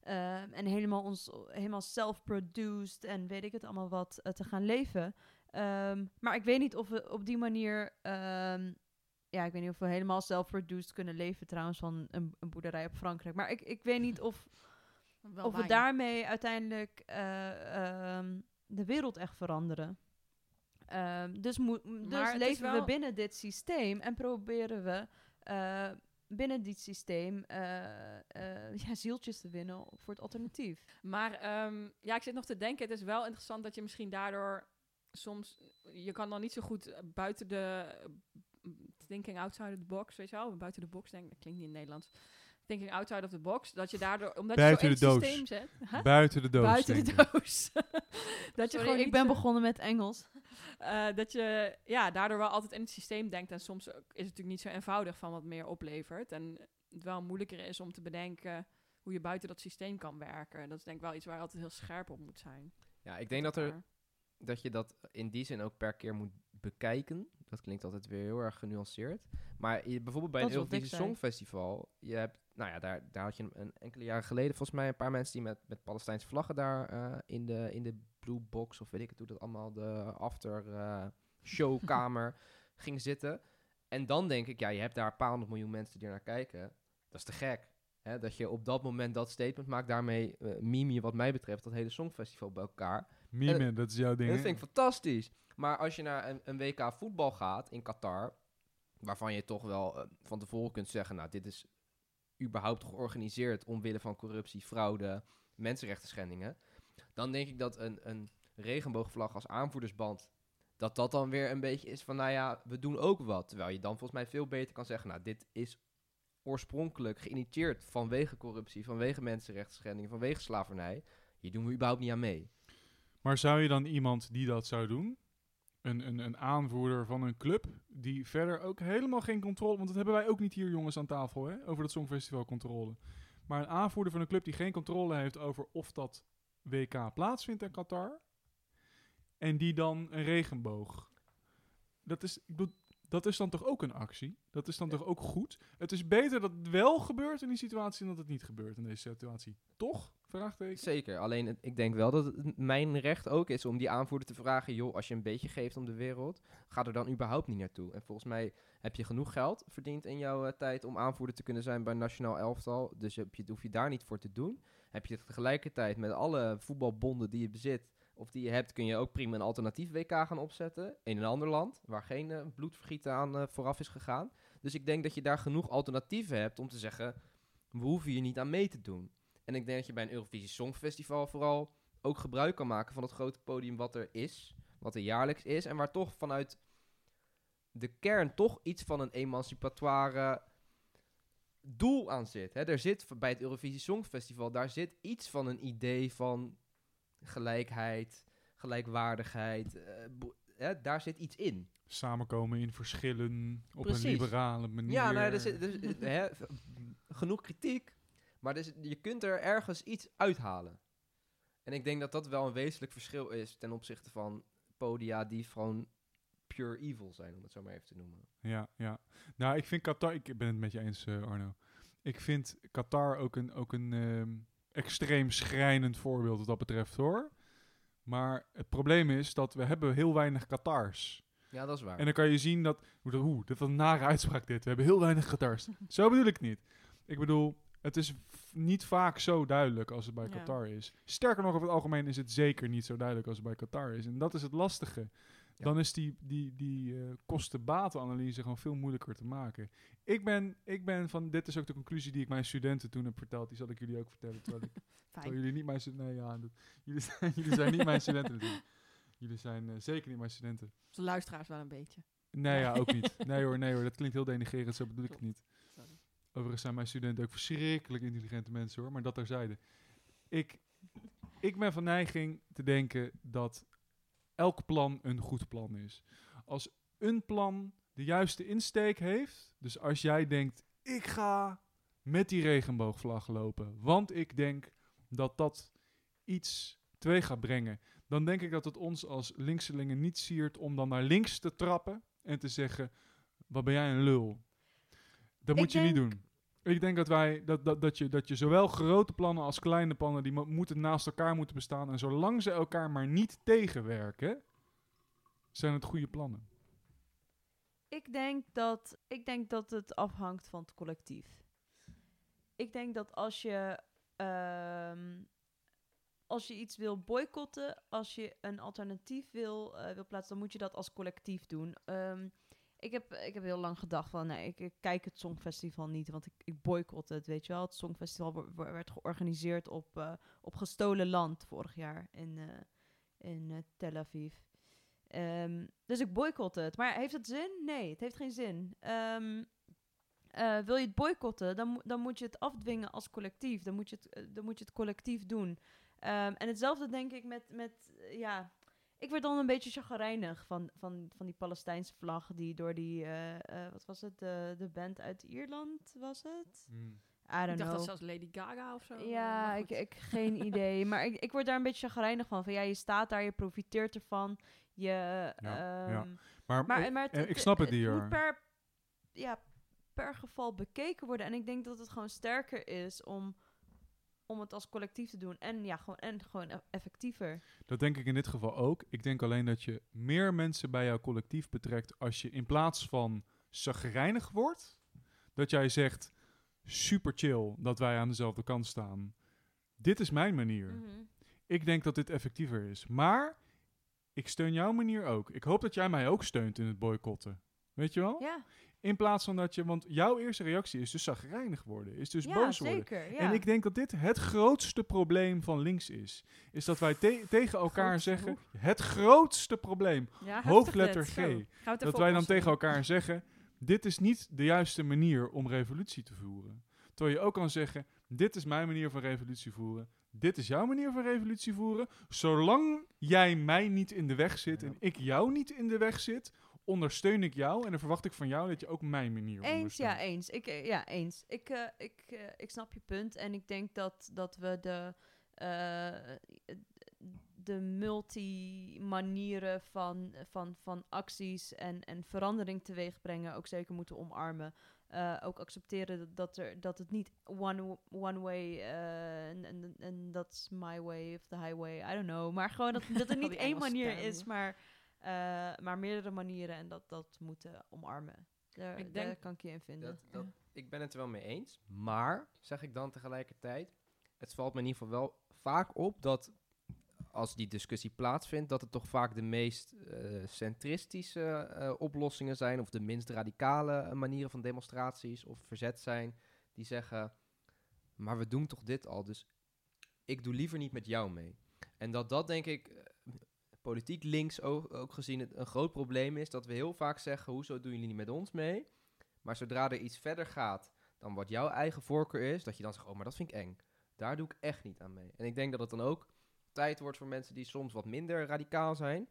eh, en helemaal, ons, helemaal self-produced en weet ik het allemaal wat te gaan leven. Ehm, maar ik weet niet of we op die manier ehm, ja, ik weet niet of we helemaal self-produced kunnen leven trouwens van een, een boerderij op Frankrijk. Maar ik, ik weet niet of, of we daarmee uiteindelijk eh, ehm, de wereld echt veranderen. Ehm, dus dus leven we binnen dit systeem en proberen we eh, binnen dit systeem eh, ja, zieltjes te winnen voor het alternatief. Maar ehm, ja, ik zit nog te denken, het is wel interessant dat je misschien daardoor soms, je kan dan niet zo goed buiten de thinking outside the box, weet je wel, buiten de box denk dat klinkt niet in het Nederlands. Thinking outside of the box, dat je daardoor, omdat Buiten je zo in het systeem zit, Huh? Buiten de doos. buiten de doos, dat je Sorry, gewoon ik ben zo- begonnen met Engels. eh, dat je ja, daardoor wel altijd in het systeem denkt. En soms is het natuurlijk niet zo eenvoudig van wat meer oplevert. En het wel moeilijker is om te bedenken hoe je buiten dat systeem kan werken. Dat is denk ik wel iets waar je altijd heel scherp op moet zijn. Ja, ik denk dat, er, dat je dat in die zin ook per keer moet bekijken. Dat klinkt altijd weer heel erg genuanceerd. Maar je, bijvoorbeeld bij Dat ik Eurovisie. Songfestival, je hebt, nou ja, daar, daar had je een, enkele jaren geleden volgens mij een paar mensen die met, met Palestijnse vlaggen daar eh, in, de, in de blue box, of weet ik het hoe dat allemaal, de after eh, showkamer gingen zitten. En dan denk ik, ja, je hebt daar een paar honderd miljoen mensen die er naar kijken. Dat is te gek. Hè? Dat je op dat moment dat statement maakt, daarmee uh, meme je wat mij betreft dat hele songfestival bij elkaar. Mime, dat is jouw ding. Dat vind ik fantastisch. Maar als je naar een, een WK voetbal gaat in Qatar, waarvan je toch wel eh, van tevoren kunt zeggen, nou, dit is überhaupt georganiseerd omwille van corruptie, fraude, mensenrechten schendingen, dan denk ik dat een, een regenboogvlag als aanvoerdersband, dat dat dan weer een beetje is van, nou ja, we doen ook wat. Terwijl je dan volgens mij veel beter kan zeggen, nou, dit is oorspronkelijk geïnitieerd vanwege corruptie, vanwege mensenrechten schendingen, vanwege slavernij. Hier doen we überhaupt niet aan mee. Maar zou je dan iemand die dat zou doen, een, een, een aanvoerder van een club die verder ook helemaal geen controle... Want dat hebben wij ook niet hier jongens aan tafel, hè, over dat Songfestival controle. Maar een aanvoerder van een club die geen controle heeft over of dat WK plaatsvindt in Qatar. En die dan een regenboog. Dat is, ik bedoel, dat is dan toch ook een actie? Dat is dan toch ook goed? Het is beter dat het wel gebeurt in die situatie dan dat het niet gebeurt in deze situatie. Toch? Vraagteken. Zeker, alleen het- ik denk wel dat het mijn recht ook is om die aanvoerder te vragen... joh, als je een beetje geeft om de wereld, ga er dan überhaupt niet naartoe. En volgens mij heb je genoeg geld verdiend in jouw eh, tijd om aanvoerder te kunnen zijn bij nationaal elftal. Dus heb je, hoef je daar niet voor te doen. Heb je tegelijkertijd met alle voetbalbonden die je bezit of die je hebt, kun je ook prima een alternatief WK gaan opzetten in een ander land waar geen eh, bloedvergieten aan eh, vooraf is gegaan. Dus ik denk dat je daar genoeg alternatieven hebt om te zeggen, we hoeven hier niet aan mee te doen. En ik denk dat je bij een Eurovisie Songfestival vooral ook gebruik kan maken van het grote podium wat er is, wat er jaarlijks is en waar toch vanuit de kern toch iets van een emancipatoire doel aan zit. Hè? Er zit bij het Eurovisie Songfestival, daar zit iets van een idee van gelijkheid, gelijkwaardigheid. eh? Daar zit iets in. Samenkomen in verschillen op Precies. een liberale manier. Ja, nou, er zit, er hè, genoeg kritiek, maar je kunt er ergens iets uithalen. En ik denk dat dat wel een wezenlijk verschil is ten opzichte van podia die gewoon pure evil zijn, om het zo maar even te noemen. Ja, ja. Nou, ik vind Qatar... Ik ben het met je eens, eh, Arno. Ik vind Qatar ook een, ook een ehm, extreem schrijnend voorbeeld wat dat betreft, hoor. Maar het probleem is dat we hebben heel weinig Qatars. Ja, dat is waar. En dan kan je zien dat... Hoe, dat- hoe dit was een nare uitspraak dit. We hebben heel weinig Qatars. zo bedoel ik het niet. Ik bedoel, het is niet vaak zo duidelijk als het bij Ja. Qatar is. Sterker nog, over het algemeen is het zeker niet zo duidelijk als het bij Qatar is. En dat is het lastige. Ja. Dan is die, die, die eh, kosten-batenanalyse gewoon veel moeilijker te maken. Ik ben, ik ben van... Dit is ook de conclusie die ik mijn studenten toen heb verteld. Die zal ik jullie ook vertellen. Terwijl, ik, terwijl jullie niet mijn studenten... Nee, ja, dat, jullie, zijn, jullie zijn niet mijn studenten natuurlijk. Jullie zijn eh, zeker niet mijn studenten. Onze luisteraars wel een beetje. Nee, ja, ook niet. Nee hoor, nee hoor, dat klinkt heel denigrerend, zo bedoel ik het niet. Sorry. Overigens zijn mijn studenten ook verschrikkelijk intelligente mensen hoor, maar dat terzijde. Ik, ik ben van neiging te denken dat elk plan een goed plan is. Als een plan de juiste insteek heeft, dus als jij denkt, ik ga met die regenboogvlag lopen, want ik denk dat dat iets twee gaat brengen, dan denk ik dat het ons als linkselingen niet siert om dan naar links te trappen en te zeggen, wat ben jij een lul. Dat Ik moet je niet doen. Ik denk dat wij dat, dat, dat, je, dat je zowel grote plannen als kleine plannen die mo- moeten naast elkaar moeten bestaan en zolang ze elkaar maar niet tegenwerken, zijn het goede plannen. Ik denk dat, ik denk dat het afhangt van het collectief. Ik denk dat als je, ehm, als je iets wil boycotten, als je een alternatief wil, eh, wil plaatsen, dan moet je dat als collectief doen. Ehm, ik, heb, ik heb heel lang gedacht van, nee, ik, kijk het Songfestival niet, want ik, ik boycott het, weet je wel. Het Songfestival werd georganiseerd op, eh, op gestolen land vorig jaar in, eh, in eh, Tel Aviv. Ehm, dus ik boycott het. Maar heeft het zin? Nee, het heeft geen zin. Ehm, eh, wil je het boycotten, dan, dan moet je het afdwingen als collectief. Dan moet je het, dan moet je het collectief doen. Ehm, en hetzelfde denk ik met, met ja... Ik werd dan een beetje chagrijnig van, van, van die Palestijnse vlag die door die, eh, eh, wat was het, de, de band uit Ierland was het? I don't Ik dacht know. dat zelfs Lady Gaga of zo. Ja, maar ik, ik geen idee. Maar ik, ik word daar een beetje chagrijnig van. Van ja, je staat daar, je profiteert ervan. Je, ja. ehm, Maar, maar, eh, maar eh, het- ik snap het het hier. moet per, ja, per geval bekeken worden. En ik denk dat het gewoon sterker is om, om het als collectief te doen. En ja, gewoon, en gewoon eff- effectiever. Dat denk ik in dit geval ook. Ik denk alleen dat je meer mensen bij jouw collectief betrekt als je in plaats van zagrijnig wordt, dat jij zegt, super chill dat wij aan dezelfde kant staan. Dit is mijn manier. Mhm. Ik denk dat dit effectiever is. Maar ik steun jouw manier ook. Ik hoop dat jij mij ook steunt in het boycotten. Weet je wel? Ja, In plaats van dat je... Want jouw eerste reactie is dus zagrijnig worden. Is dus ja boos worden. zeker. Ja. En ik denk dat dit het grootste probleem van links is. Is dat wij te- tegen elkaar zeggen... Het grootste probleem. Ja, hoofdletter. G. Dat wij dan tegen elkaar zeggen... Dit is niet de juiste manier om revolutie te voeren. Terwijl je ook kan zeggen, dit is mijn manier van revolutie voeren. Dit is jouw manier van revolutie voeren. Zolang jij mij niet in de weg zit en ik jou niet in de weg zit, ondersteun ik jou. En dan verwacht ik van jou dat je ook mijn manier Eens, ondersteunt. ja, eens. Ik, eh, ja, eens. Ik, eh, ik, eh, ik snap je punt. En ik denk dat, dat we de, eh, de multi-manieren van, van, van acties en, en verandering teweeg brengen ook zeker moeten omarmen. Eh, ook accepteren dat, dat, er, dat het niet one, one way en en en that's my way of the highway, I don't know. Maar gewoon dat, dat er niet één manier termen. is, maar, maar meerdere manieren en dat dat moeten omarmen. Daar, Ik daar denk kan ik je in vinden. Dat, dat, ik ben het er wel mee eens. Maar, zeg ik dan tegelijkertijd, het valt me in ieder geval wel vaak op dat als die discussie plaatsvindt, dat het toch vaak de meest eh, centristische eh, oplossingen zijn, of de minst radicale eh, manieren van demonstraties of verzet zijn, die zeggen, maar we doen toch dit al, dus ik doe liever niet met jou mee. En dat dat denk ik, eh, politiek links ook, ook gezien, het een groot probleem is, dat we heel vaak zeggen, hoezo doen jullie niet met ons mee? Maar zodra er iets verder gaat dan wat jouw eigen voorkeur is, dat je dan zegt, oh, maar dat vind ik eng. Daar doe ik echt niet aan mee. En ik denk dat het dan ook tijd wordt voor mensen die soms wat minder radicaal zijn.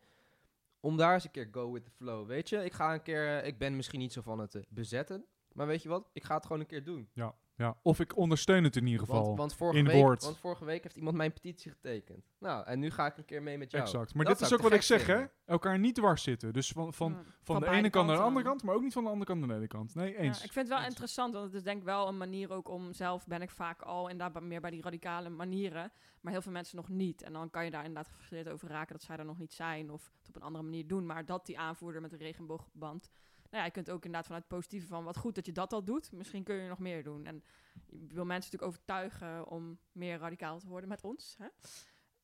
Om daar eens een keer go with the flow. Weet je, ik ga een keer, ik ben misschien niet zo van het eh, bezetten. Maar weet je wat, ik ga het gewoon een keer doen. Ja, of ik ondersteun het in ieder geval. Want, want, vorige in week, woord. want vorige week heeft iemand mijn petitie getekend. Nou, en nu ga ik een keer mee met jou. exact. Maar Dat dit is ook wat ik zeg, hè? Elkaar niet dwars zitten. Dus van, van, Ja. van, Van de ene kant naar de andere kant, maar ook niet van de andere kant naar de ene kant. Nee, eens. Ja, ik vind het wel Eens. interessant, want het is denk ik wel een manier ook om zelf ben ik vaak al inderdaad ba- meer bij die radicale manieren, maar heel veel mensen nog niet. En dan kan je daar inderdaad gefrustreerd over raken dat zij er nog niet zijn of het op een andere manier doen. Maar dat die aanvoerder met de regenboogband, ja, je kunt ook inderdaad vanuit het positieve van wat goed dat je dat al doet. Misschien kun je nog meer doen. En je wil mensen natuurlijk overtuigen om meer radicaal te worden met ons. Hè?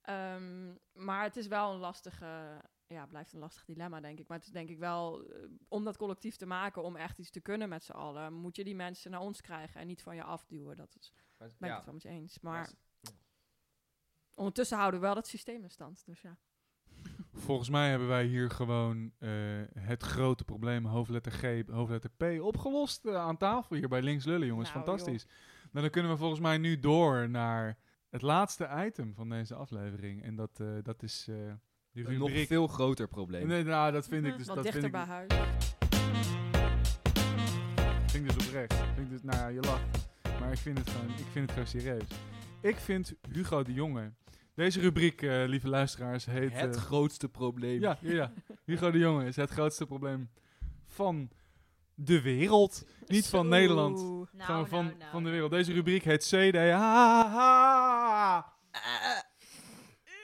Ehm, maar het is wel een lastige, ja, blijft een lastig dilemma, denk ik. Maar het is denk ik wel, eh, om dat collectief te maken, om echt iets te kunnen met z'n allen, moet je die mensen naar ons krijgen en niet van je afduwen. Dat is, Maar- ben ik ja, het wel met je eens. Maar maar- ondertussen houden we wel dat systeem in stand. Dus ja. Volgens mij hebben wij hier gewoon eh, het grote probleem hoofdletter G, hoofdletter P opgelost eh, aan tafel hier bij Links Lullen, jongens. Nou, Fantastisch. Nou, dan kunnen we volgens mij nu door naar het laatste item van deze aflevering. En dat, eh, dat is eh Een nog rubriek. veel groter probleem. Nee, nou, dat vind ik dus... Wat dat dichter vind ik, bij huis. vind ik dus oprecht. Vind ik dus, nou ja, je lacht. Maar ik vind het gewoon, ik vind het gewoon serieus. Ik vind Hugo de Jonge... Deze rubriek, eh, lieve luisteraars, heet... het eh, grootste probleem. Ja, ja, ja. Hugo de Jonge is het grootste probleem van de wereld. Niet van Zo. Nederland. Nou, Gewoon van, nou, nou, van de wereld. Deze rubriek heet CDH.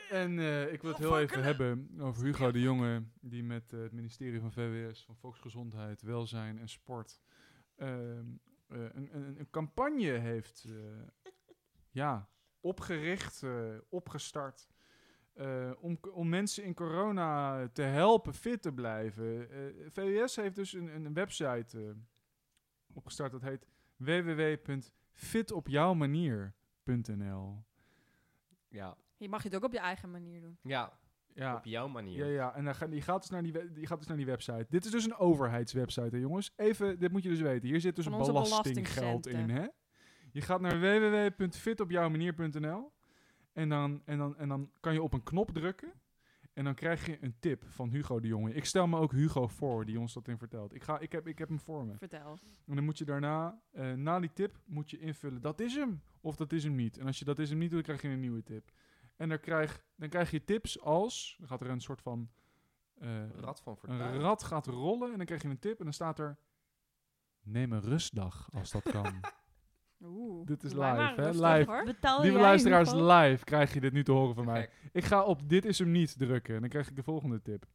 En eh, ik wil het heel even hebben over Hugo de Jonge, die met het ministerie van VWS, van Volksgezondheid, Welzijn en Sport, ehm, eh, een, een, een campagne heeft eh, ja, opgericht, eh, opgestart. eh, om, om mensen in corona te helpen fit te blijven. Eh, VWS heeft dus een, een website eh, opgestart. Dat heet www.fitopjouwmanier.nl. Ja. Je mag je het ook op je eigen manier doen. ja, Ja, op jouw manier. ja, ja. En dan ga, die, gaat dus naar die, die gaat dus naar die website. Dit is dus een overheidswebsite, hè, jongens. Even, dit moet je dus weten. Hier zit dus een belastinggeld in, hè. Je gaat naar www.fitopjouwmanier.nl en dan, en, dan, en dan kan je op een knop drukken. En dan krijg je een tip van Hugo de Jonge. Ik stel me ook Hugo voor, die ons dat in vertelt. Ik, ga, ik, heb, ik heb hem voor me. Vertel. En dan moet je daarna, eh, na die tip, moet je invullen, dat is hem, of dat is hem niet. En als je dat is hem niet doet, dan krijg je een nieuwe tip. En dan krijg, dan krijg je tips als, dan gaat er een soort van, eh, Rad van fortuin. een rad gaat rollen en dan krijg je een tip en dan staat er, neem een rustdag als dat kan. Oeh. Dit is live, hè? Live. Lieve luisteraars, live krijg je dit nu te horen van mij. Ik ga op dit is hem niet drukken en dan krijg ik de volgende tip.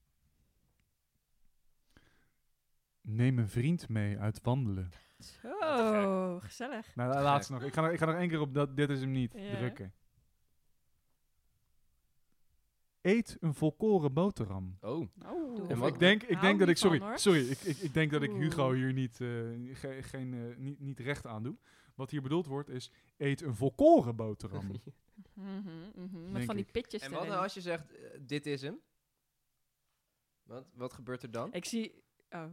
Neem een vriend mee uit wandelen. Zo, gezellig. Nou, de laatste nog. Ik ga, nog. ik ga nog één keer op dat dit is hem niet Ja. drukken. Eet een volkoren boterham. Oh, Oh. En Of wat- ik denk, ik Hou denk dat niet ik, sorry, van, hoor. sorry, ik, ik, ik denk dat ik Oeh. Hugo hier niet, eh, ge- geen, eh, niet, niet recht aan doe. Wat hier bedoeld wordt is, eet een volkoren boterham. Mhm. Met van die pitjes en wat erin. nou als je zegt, eh, dit is hem? Wat, wat gebeurt er dan? Ik zie... Oh.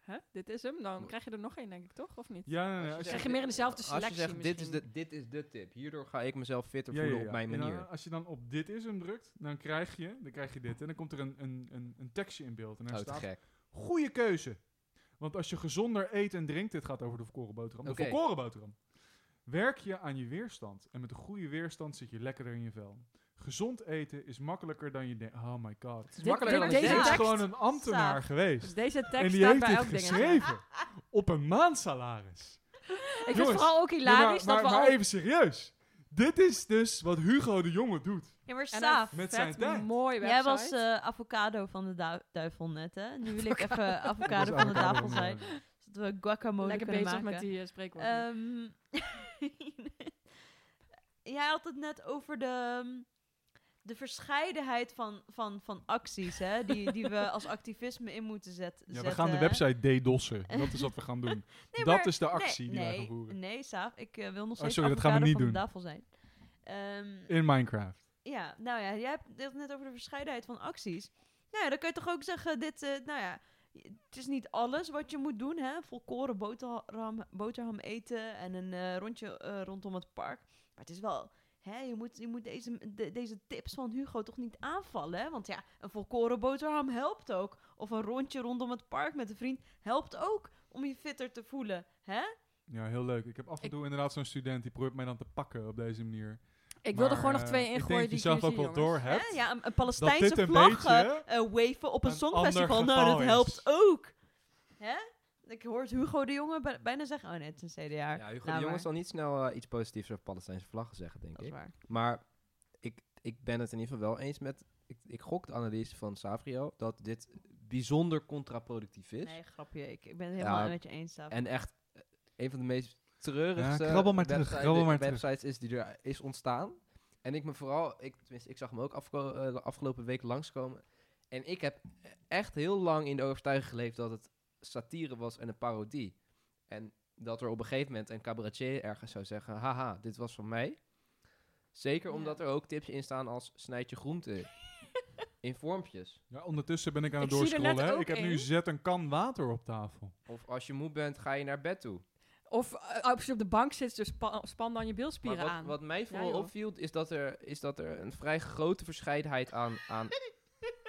hè, dit is hem, dan krijg je er nog één, denk ik, toch? Of niet? Ja, nee, nee, Als je als Krijg je, meer in dezelfde Als selectie je zegt, dit is, de, dit is de tip. Hierdoor ga ik mezelf fitter ja, voelen ja, op mijn En dan, manier. als je dan op dit is hem drukt, dan krijg je, dan krijg je dit. En dan komt er een, een, een, een tekstje in beeld. En daar Oh, staat, gek. goede keuze. Want als je gezonder eet en drinkt, dit gaat over de volkoren boterham. De volkoren boterham. Werk je aan je weerstand. En met een goede weerstand zit je lekkerder in je vel. Gezond eten is makkelijker dan je denkt. Oh my god. Het is makkelijker dan dit- Dit ik deze is denk. tekst- gewoon een ambtenaar Saaf. geweest. Dus deze En tekst die staat heeft bij dit geschreven. op een maandsalaris. Ik vind Jongens, het vooral ook hilarisch maar, maar, dat we maar al even serieus. Dit is dus wat Hugo de Jonge doet. Ja, maar en Saaf, Met zijn tijd. mooi website. jij was eh, avocado van de du- duivel net, hè? Nu wil ik even avocado van de tafel zijn. Zodat we guacamole lekker kunnen bezig maken. met die spreekwoorden. Ehm, jij had het net over de, de verscheidenheid van, van, van acties, hè? Die, die we als activisme in moeten zet, Ja, zetten. we gaan de website DDoS'en. Dat is wat we gaan doen. Nee, dat maar- is de actie nee, die wij nee, gaan voeren. Nee, Saaf, ik eh, wil nog Oh, steeds sorry, dat gaan we niet van de doen. tafel zijn. Ehm, In Minecraft. Ja, nou ja, jij hebt het net over de verscheidenheid van acties. Nou ja, dan kun je toch ook zeggen, dit, eh, nou ja, het is niet alles wat je moet doen, hè. Volkoren boterham, boterham eten en een eh, rondje rondom het park. Maar het is wel, hè, je moet, je moet deze, de- deze tips van Hugo toch niet aanvallen, hè. Want ja, een volkoren boterham helpt ook. Of een rondje rondom het park met een vriend helpt ook om je fitter te voelen, hè. Ja, heel leuk. Ik heb af en Ik- toe inderdaad zo'n student die probeert mij dan te pakken op deze manier. ik wil er Maar, gewoon nog eh, twee ingooien die je zelf ook wel door Hè? hebt. Ja, een, Palestijnse vlag eh, waven op een, een songfestival. Nou, dat helpt ook. Hè? Ik hoor Hugo de Jonge bij- bijna zeggen, oh nee, het is een CDA. Ja, Hugo Nou, de Jonge zal niet snel eh, iets positiefs over Palestijnse vlaggen zeggen, denk Dat is ik. waar. Maar ik, ik ben het in ieder geval wel eens met... Ik, ik gok de analyse van Savrio dat dit bijzonder contraproductief is. Nee, grapje. Ik, ik ben het helemaal Ja, met je eens. En echt eh, een van de meest treurigste Ja, krabbel maar terug, website- krabbel maar terug. websites is die er is ontstaan. En ik me vooral, ik, tenminste, ik zag hem ook afko- eh, de afgelopen week langskomen. En ik heb echt heel lang in de overtuiging geleefd dat het satire was en een parodie. En dat er op een gegeven moment een cabaretier ergens zou zeggen, haha, dit was van mij. Zeker Ja. omdat er ook tips in staan als snijd je groente in vormpjes. Ja, ondertussen ben ik aan het Ik doorscrollen. hè. Ik heb nu zet een kan water op tafel. Of als je moe bent, ga je naar bed toe. Of eh, als je op de bank zit, dus spa- span dan je bilspieren Maar wat, aan. wat mij vooral opviel, is dat, er, is dat er een vrij grote verscheidenheid aan, aan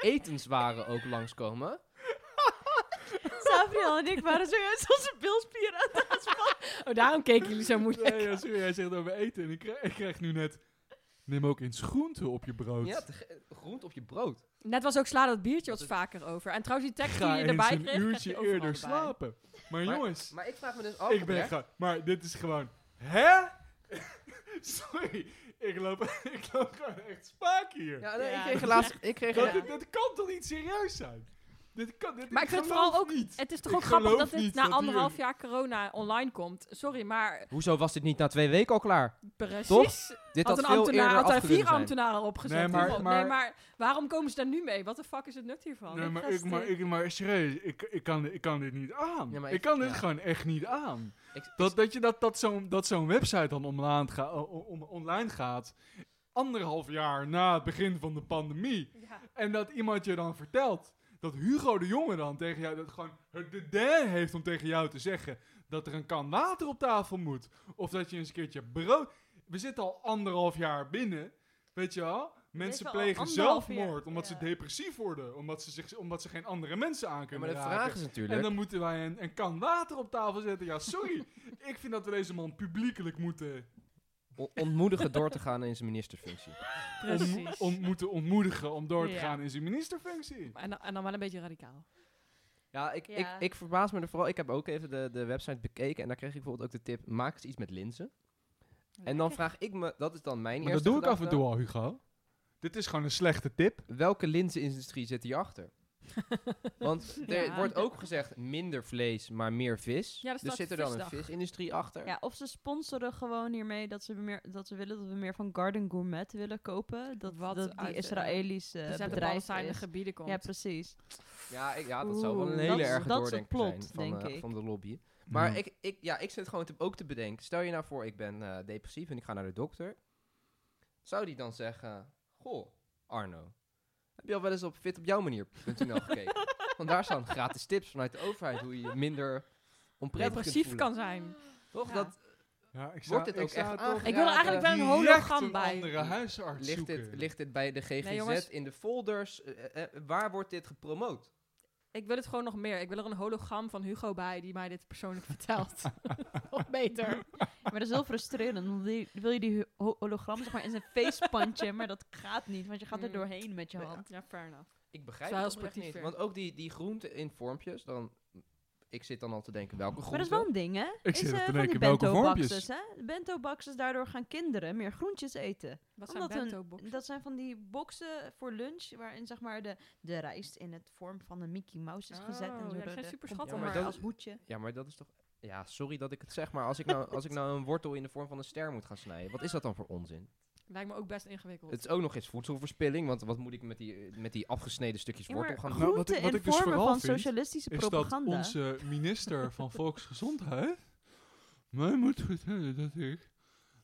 etenswaren ook langskomen. Sabriel en ik waren zojuist onze bilspieren aan het aanspannen. Oh, daarom keken jullie zo moeilijk. Nee, ja, sorry, jij zegt over eten. En ik krijg, ik krijg nu net... Neem ook eens groenten op je brood. Ja, groente op je brood. Net was ook sla dat biertje Dat wat vaker over. En trouwens, die tekst Ga die je erbij een kreeg, krijg je uurtje eerder slapen. Maar, Maar- jongens, Maar ik vraag me dus af, ik ben gewoon... Maar dit is gewoon... Hè? Sorry, ik loop, ik loop gewoon echt spaak hier. Ja, nee, Ja, ik kreeg dat laatst... Ik kreeg Dat, een- dit kan toch niet serieus zijn? Dit kan, dit, Maar ik vind het vooral ook- Niet. Het is toch Ik ook grappig dat dit na dat anderhalf jaar corona online komt. Sorry, maar Hoezo was dit niet na twee weken al klaar? precies. Toch? Dit Had had, een veel ambtenaar, had er vier ambtenaren opgezet. Nee, maar- nee, maar waarom komen ze daar nu mee? Wat de fuck is het nut hiervan? Nee, maar, ik, maar, ik, maar serieus, ik, ik, kan, ik kan dit niet aan. Ja, ik, ik- kan dit ja. gewoon echt niet aan. Ik- ik- Dat, dat, je dat, dat zo'n dat zo'n website dan online, ga, online gaat, anderhalf jaar na het begin van de pandemie. Ja. En dat iemand je dan vertelt dat Hugo de Jonge dan tegen jou, dat gewoon het de dare heeft om tegen jou te zeggen dat er een kan water op tafel moet. Of dat je eens een keertje brood... We zitten al anderhalf jaar binnen, weet je wel? Mensen plegen zelfmoord jaar, omdat ze depressief worden. Omdat ze, zich, omdat ze geen andere mensen aan Ja, kunnen maar de raken. vraag is En natuurlijk... dan moeten wij een, een kan water op tafel zetten. Ja, sorry. ik vind dat we deze man publiekelijk moeten, ontmoedigen door te gaan in zijn ministerfunctie. Precies. on- moeten ontmoedigen om door te Ja. gaan in zijn ministerfunctie. En, dan, en dan wel een beetje radicaal. Ja, ik, Ja. Ik, ik verbaas me er vooral. Ik heb ook even de, de website bekeken en daar kreeg ik bijvoorbeeld ook de tip: maak eens iets met linzen. En dan vraag ik me, dat is dan mijn Maar dat doe ik af en toe al, Hugo. Dit is gewoon een slechte tip. Welke linzenindustrie zit hierachter? Want er Ja. wordt ook gezegd minder vlees, maar meer vis. Ja, dus zit er dan een visindustrie achter? Ja, of ze sponsoren gewoon hiermee dat ze, meer, dat ze willen dat we meer van Garden Gourmet willen kopen. Dat, Wat dat die uit de- Israëlische dus uit de bedrijf Palestijnse is. gebieden komt. Ja, precies. Ja, ik- ja dat zou wel een hele doordenking plot, zijn van, denk eh, ik. van de lobby. Maar Ja. ik, ik, ja, ik zit gewoon te, ook te bedenken. Stel je nou voor, ik ben eh, depressief en ik ga naar de dokter. Zou die dan zeggen, goh, Arno, Heb je al wel eens op fitopjouwmanier.nl gekeken? Want daar staan gratis tips vanuit de overheid hoe je minder onprettig Depressief kan zijn. Toch? Ja. Dat Ja, ik Wordt dit ook echt aangeraden? Ik wil er eigenlijk wel een hologram een bij. andere huisarts ligt, zoeken. dit, ligt dit bij de GGZ in de folders? Eh, eh, waar wordt dit gepromoot? Ik wil het gewoon nog meer. Ik wil er een hologram van Hugo bij die mij dit persoonlijk vertelt. nog beter. Maar dat is heel frustrerend. Want die, wil je die ho- hologram zeg maar in zijn face punchen, maar dat gaat niet, want je gaat er Mm. doorheen met je hand. Ja, fair enough. Ik begrijp het niet. Want ook die, die groenten in vormpjes, dan... Ik zit dan al te denken, welke Maar dat is groenten? wel een ding, hè? Ik is, zit eh, te van denken, die welke bento-boxes, vormpjes? bento-boxes, daardoor gaan kinderen meer groentjes eten. Wat zijn Omdat boxen? Dat zijn van die boxen voor lunch, waarin zeg maar de, de rijst in het vorm van een Mickey Mouse is gezet. Oh, en zo ja, de- zijn super schattig. Ja, maar dat als hoedje. Ja, maar dat is toch... Ja, sorry dat ik het zeg, maar als ik, nou, als ik nou een wortel in de vorm van een ster moet gaan snijden, wat is dat dan voor onzin? Lijkt me ook best ingewikkeld. Het is ook nog eens voedselverspilling, want wat moet ik met die, met die afgesneden stukjes Ja, wortel gaan Nou, doen? wat groenten ik- wat ik dus vormen vooral van vind, socialistische is dat propaganda. onze minister van Volksgezondheid mij moet vertellen dat ik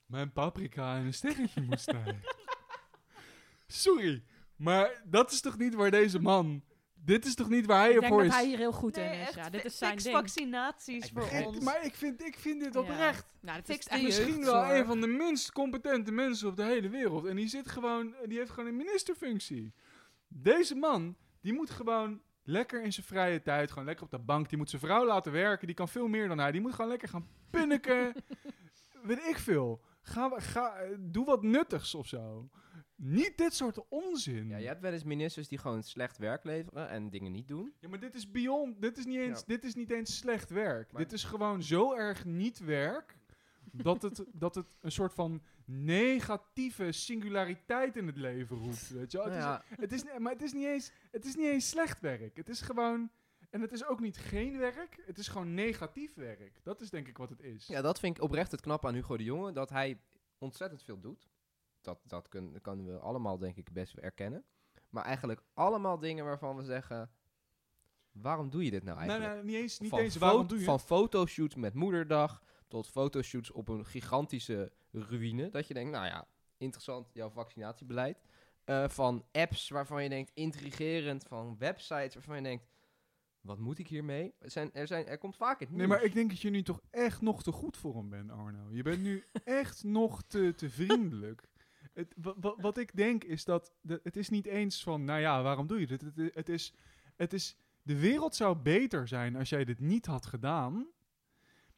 mijn paprika in een sterretje moet snijden. Sorry, maar dat is toch niet waar deze man... Dit is toch niet waar hij ik dat is? hij hier heel goed nee, in is. echt Ja, dit is zijn ding. vaccinaties Ik voor begrijp- ons. Maar ik vind, ik vind dit Ja. oprecht Nou, dit Fix is misschien wel een van de minst competente mensen op de hele wereld. En die zit gewoon, die heeft gewoon een ministerfunctie. Deze man, die moet gewoon lekker in zijn vrije tijd, gewoon lekker op de bank. Die moet zijn vrouw laten werken. Die kan veel meer dan hij. Die moet gewoon lekker gaan punniken. Weet ik veel. Ga, ga, doe wat nuttigs of zo. Niet dit soort onzin. Ja, je hebt wel eens ministers die gewoon slecht werk leveren en dingen niet doen. Ja, maar dit is beyond. Dit is niet eens, Ja. dit is niet eens slecht werk. Maar- dit is gewoon zo erg niet werk. dat, het, dat het een soort van negatieve singulariteit in het leven roept. Weet je wel? Het, ja, is, het, is, maar het is, niet eens, het is niet eens slecht werk. Het is gewoon. En het is ook niet geen werk. Het is gewoon negatief werk. Dat is denk ik wat het is. ja, dat vind ik oprecht het knap aan Hugo de Jonge, dat hij ontzettend veel doet. Dat, dat kun, kunnen we allemaal denk ik best erkennen. Maar eigenlijk allemaal dingen waarvan we zeggen, waarom doe je dit nou eigenlijk? nee, niet eens. Niet van, eens waarom doe je van fotoshoots met moederdag tot fotoshoots op een gigantische ruïne. Dat je denkt, nou ja, interessant, jouw vaccinatiebeleid. Eh, van apps waarvan je denkt, intrigerend. Van websites waarvan je denkt, wat moet ik hiermee? Er, zijn, er, zijn, er komt vaak het Nee, maar ik denk dat je nu toch echt nog te goed voor hem bent, Arno. Je bent nu echt nog te, te vriendelijk. Het, wa- wa- wat ik denk is dat de, het is niet eens van, nou ja, waarom doe je dit? Het, is, het is, de wereld zou beter zijn als jij dit niet had gedaan.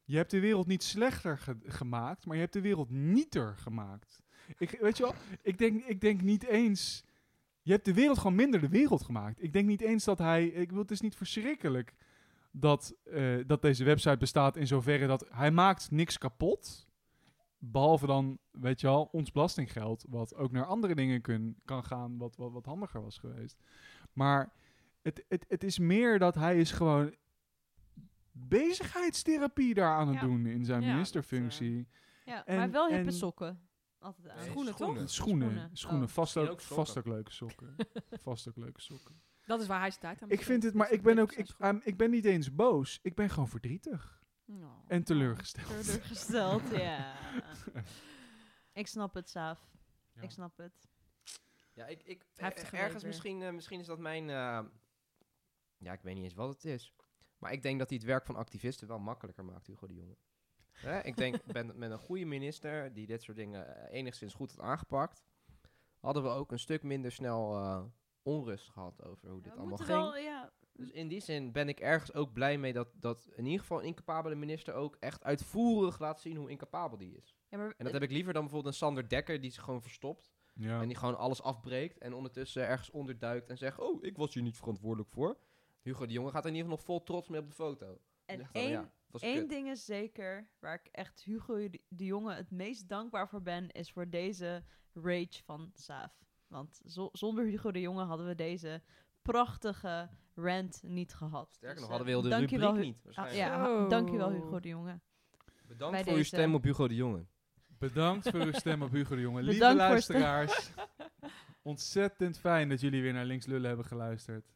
Je hebt de wereld niet slechter ge- gemaakt, maar je hebt de wereld nieter gemaakt. Ik, weet je wel, ik denk, ik denk niet eens... Je hebt de wereld gewoon minder de wereld gemaakt. Ik denk niet eens dat hij... Ik bedoel, het is niet verschrikkelijk dat, eh, dat deze website bestaat in zoverre dat hij maakt niks kapot. Behalve dan, weet je wel, ons belastinggeld, wat ook naar andere dingen kun, kan gaan, wat, wat, wat handiger was geweest. Maar het, het, het is meer dat hij is gewoon bezigheidstherapie daar aan het Ja. doen in zijn Ja, dat, ministerfunctie. Ja, En- maar wel hippe en- sokken. Altijd aan. Nee, Schoenen, schoenen. toch? Schoenen, Schoenen. schoenen, Oh. vast, ook, vast ook leuke sokken. vast ook leuke sokken. Dat is waar hij aan Ik vind het, maar ik ben ook, ik, ehm, ik ben niet eens boos. Ik ben gewoon verdrietig en teleurgesteld. Teleurgesteld, ja. Ik snap het, Saaf. Ja. Ik snap het. Ja, ik, ik, eh, ergens misschien, eh, misschien is dat mijn... eh, ja, ik weet niet eens wat het is. Maar ik denk dat hij het werk van activisten wel makkelijker maakt, Hugo de Jonge. Hè, ik denk, ben, met een goede minister die dit soort dingen enigszins goed had aangepakt, hadden we ook een stuk minder snel eh, onrust gehad over hoe dit we allemaal moeten ging. wel, ja, Dus in die zin ben ik ergens ook blij mee dat, dat in ieder geval een incapabele minister ook echt uitvoerig laat zien hoe incapabel die is. ja, maar En dat heb ik liever dan bijvoorbeeld een Sander Dekker die zich gewoon verstopt. Ja. En die gewoon alles afbreekt en ondertussen ergens onderduikt en zegt... Oh, ik was hier niet verantwoordelijk voor. Hugo de Jonge gaat er in ieder geval nog vol trots mee op de foto. En één, ja, één ding is zeker, waar ik echt Hugo de, de Jonge het meest dankbaar voor ben, is voor deze rage van Saaf. Want zo- zonder Hugo de Jonge hadden we deze prachtige rant niet gehad. Sterker Dus, nog, eh, hadden we heel de rubriek niet. Ah, ja, dankjewel Hugo de Jonge. Bedankt bij voor uw stem op Hugo de Jonge. Bedankt voor uw stem op Hugo de Jonge. Lieve Bedankt luisteraars, ontzettend fijn dat jullie weer naar Links Lullen hebben geluisterd.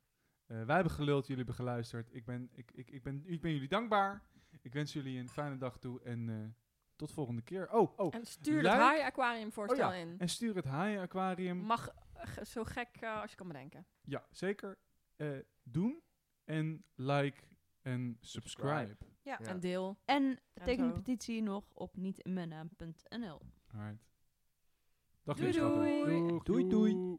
Eh, wij hebben geluld, jullie hebben geluisterd. Ik ben, ik, ik, ik, ben, ik ben jullie dankbaar. Ik wens jullie een fijne dag toe en eh, tot volgende keer. Oh, oh, En stuur Like- het haai aquarium voorstel Oh ja, in. en stuur het haaien aquarium. Mag zo gek als je kan bedenken. Ja, zeker eh, doen. En like en subscribe. Ja. Ja. En deel. En teken de petitie nog op nietinmijnnaam.nl. Alright. Dag Doei, doei. Doei, doei. joe.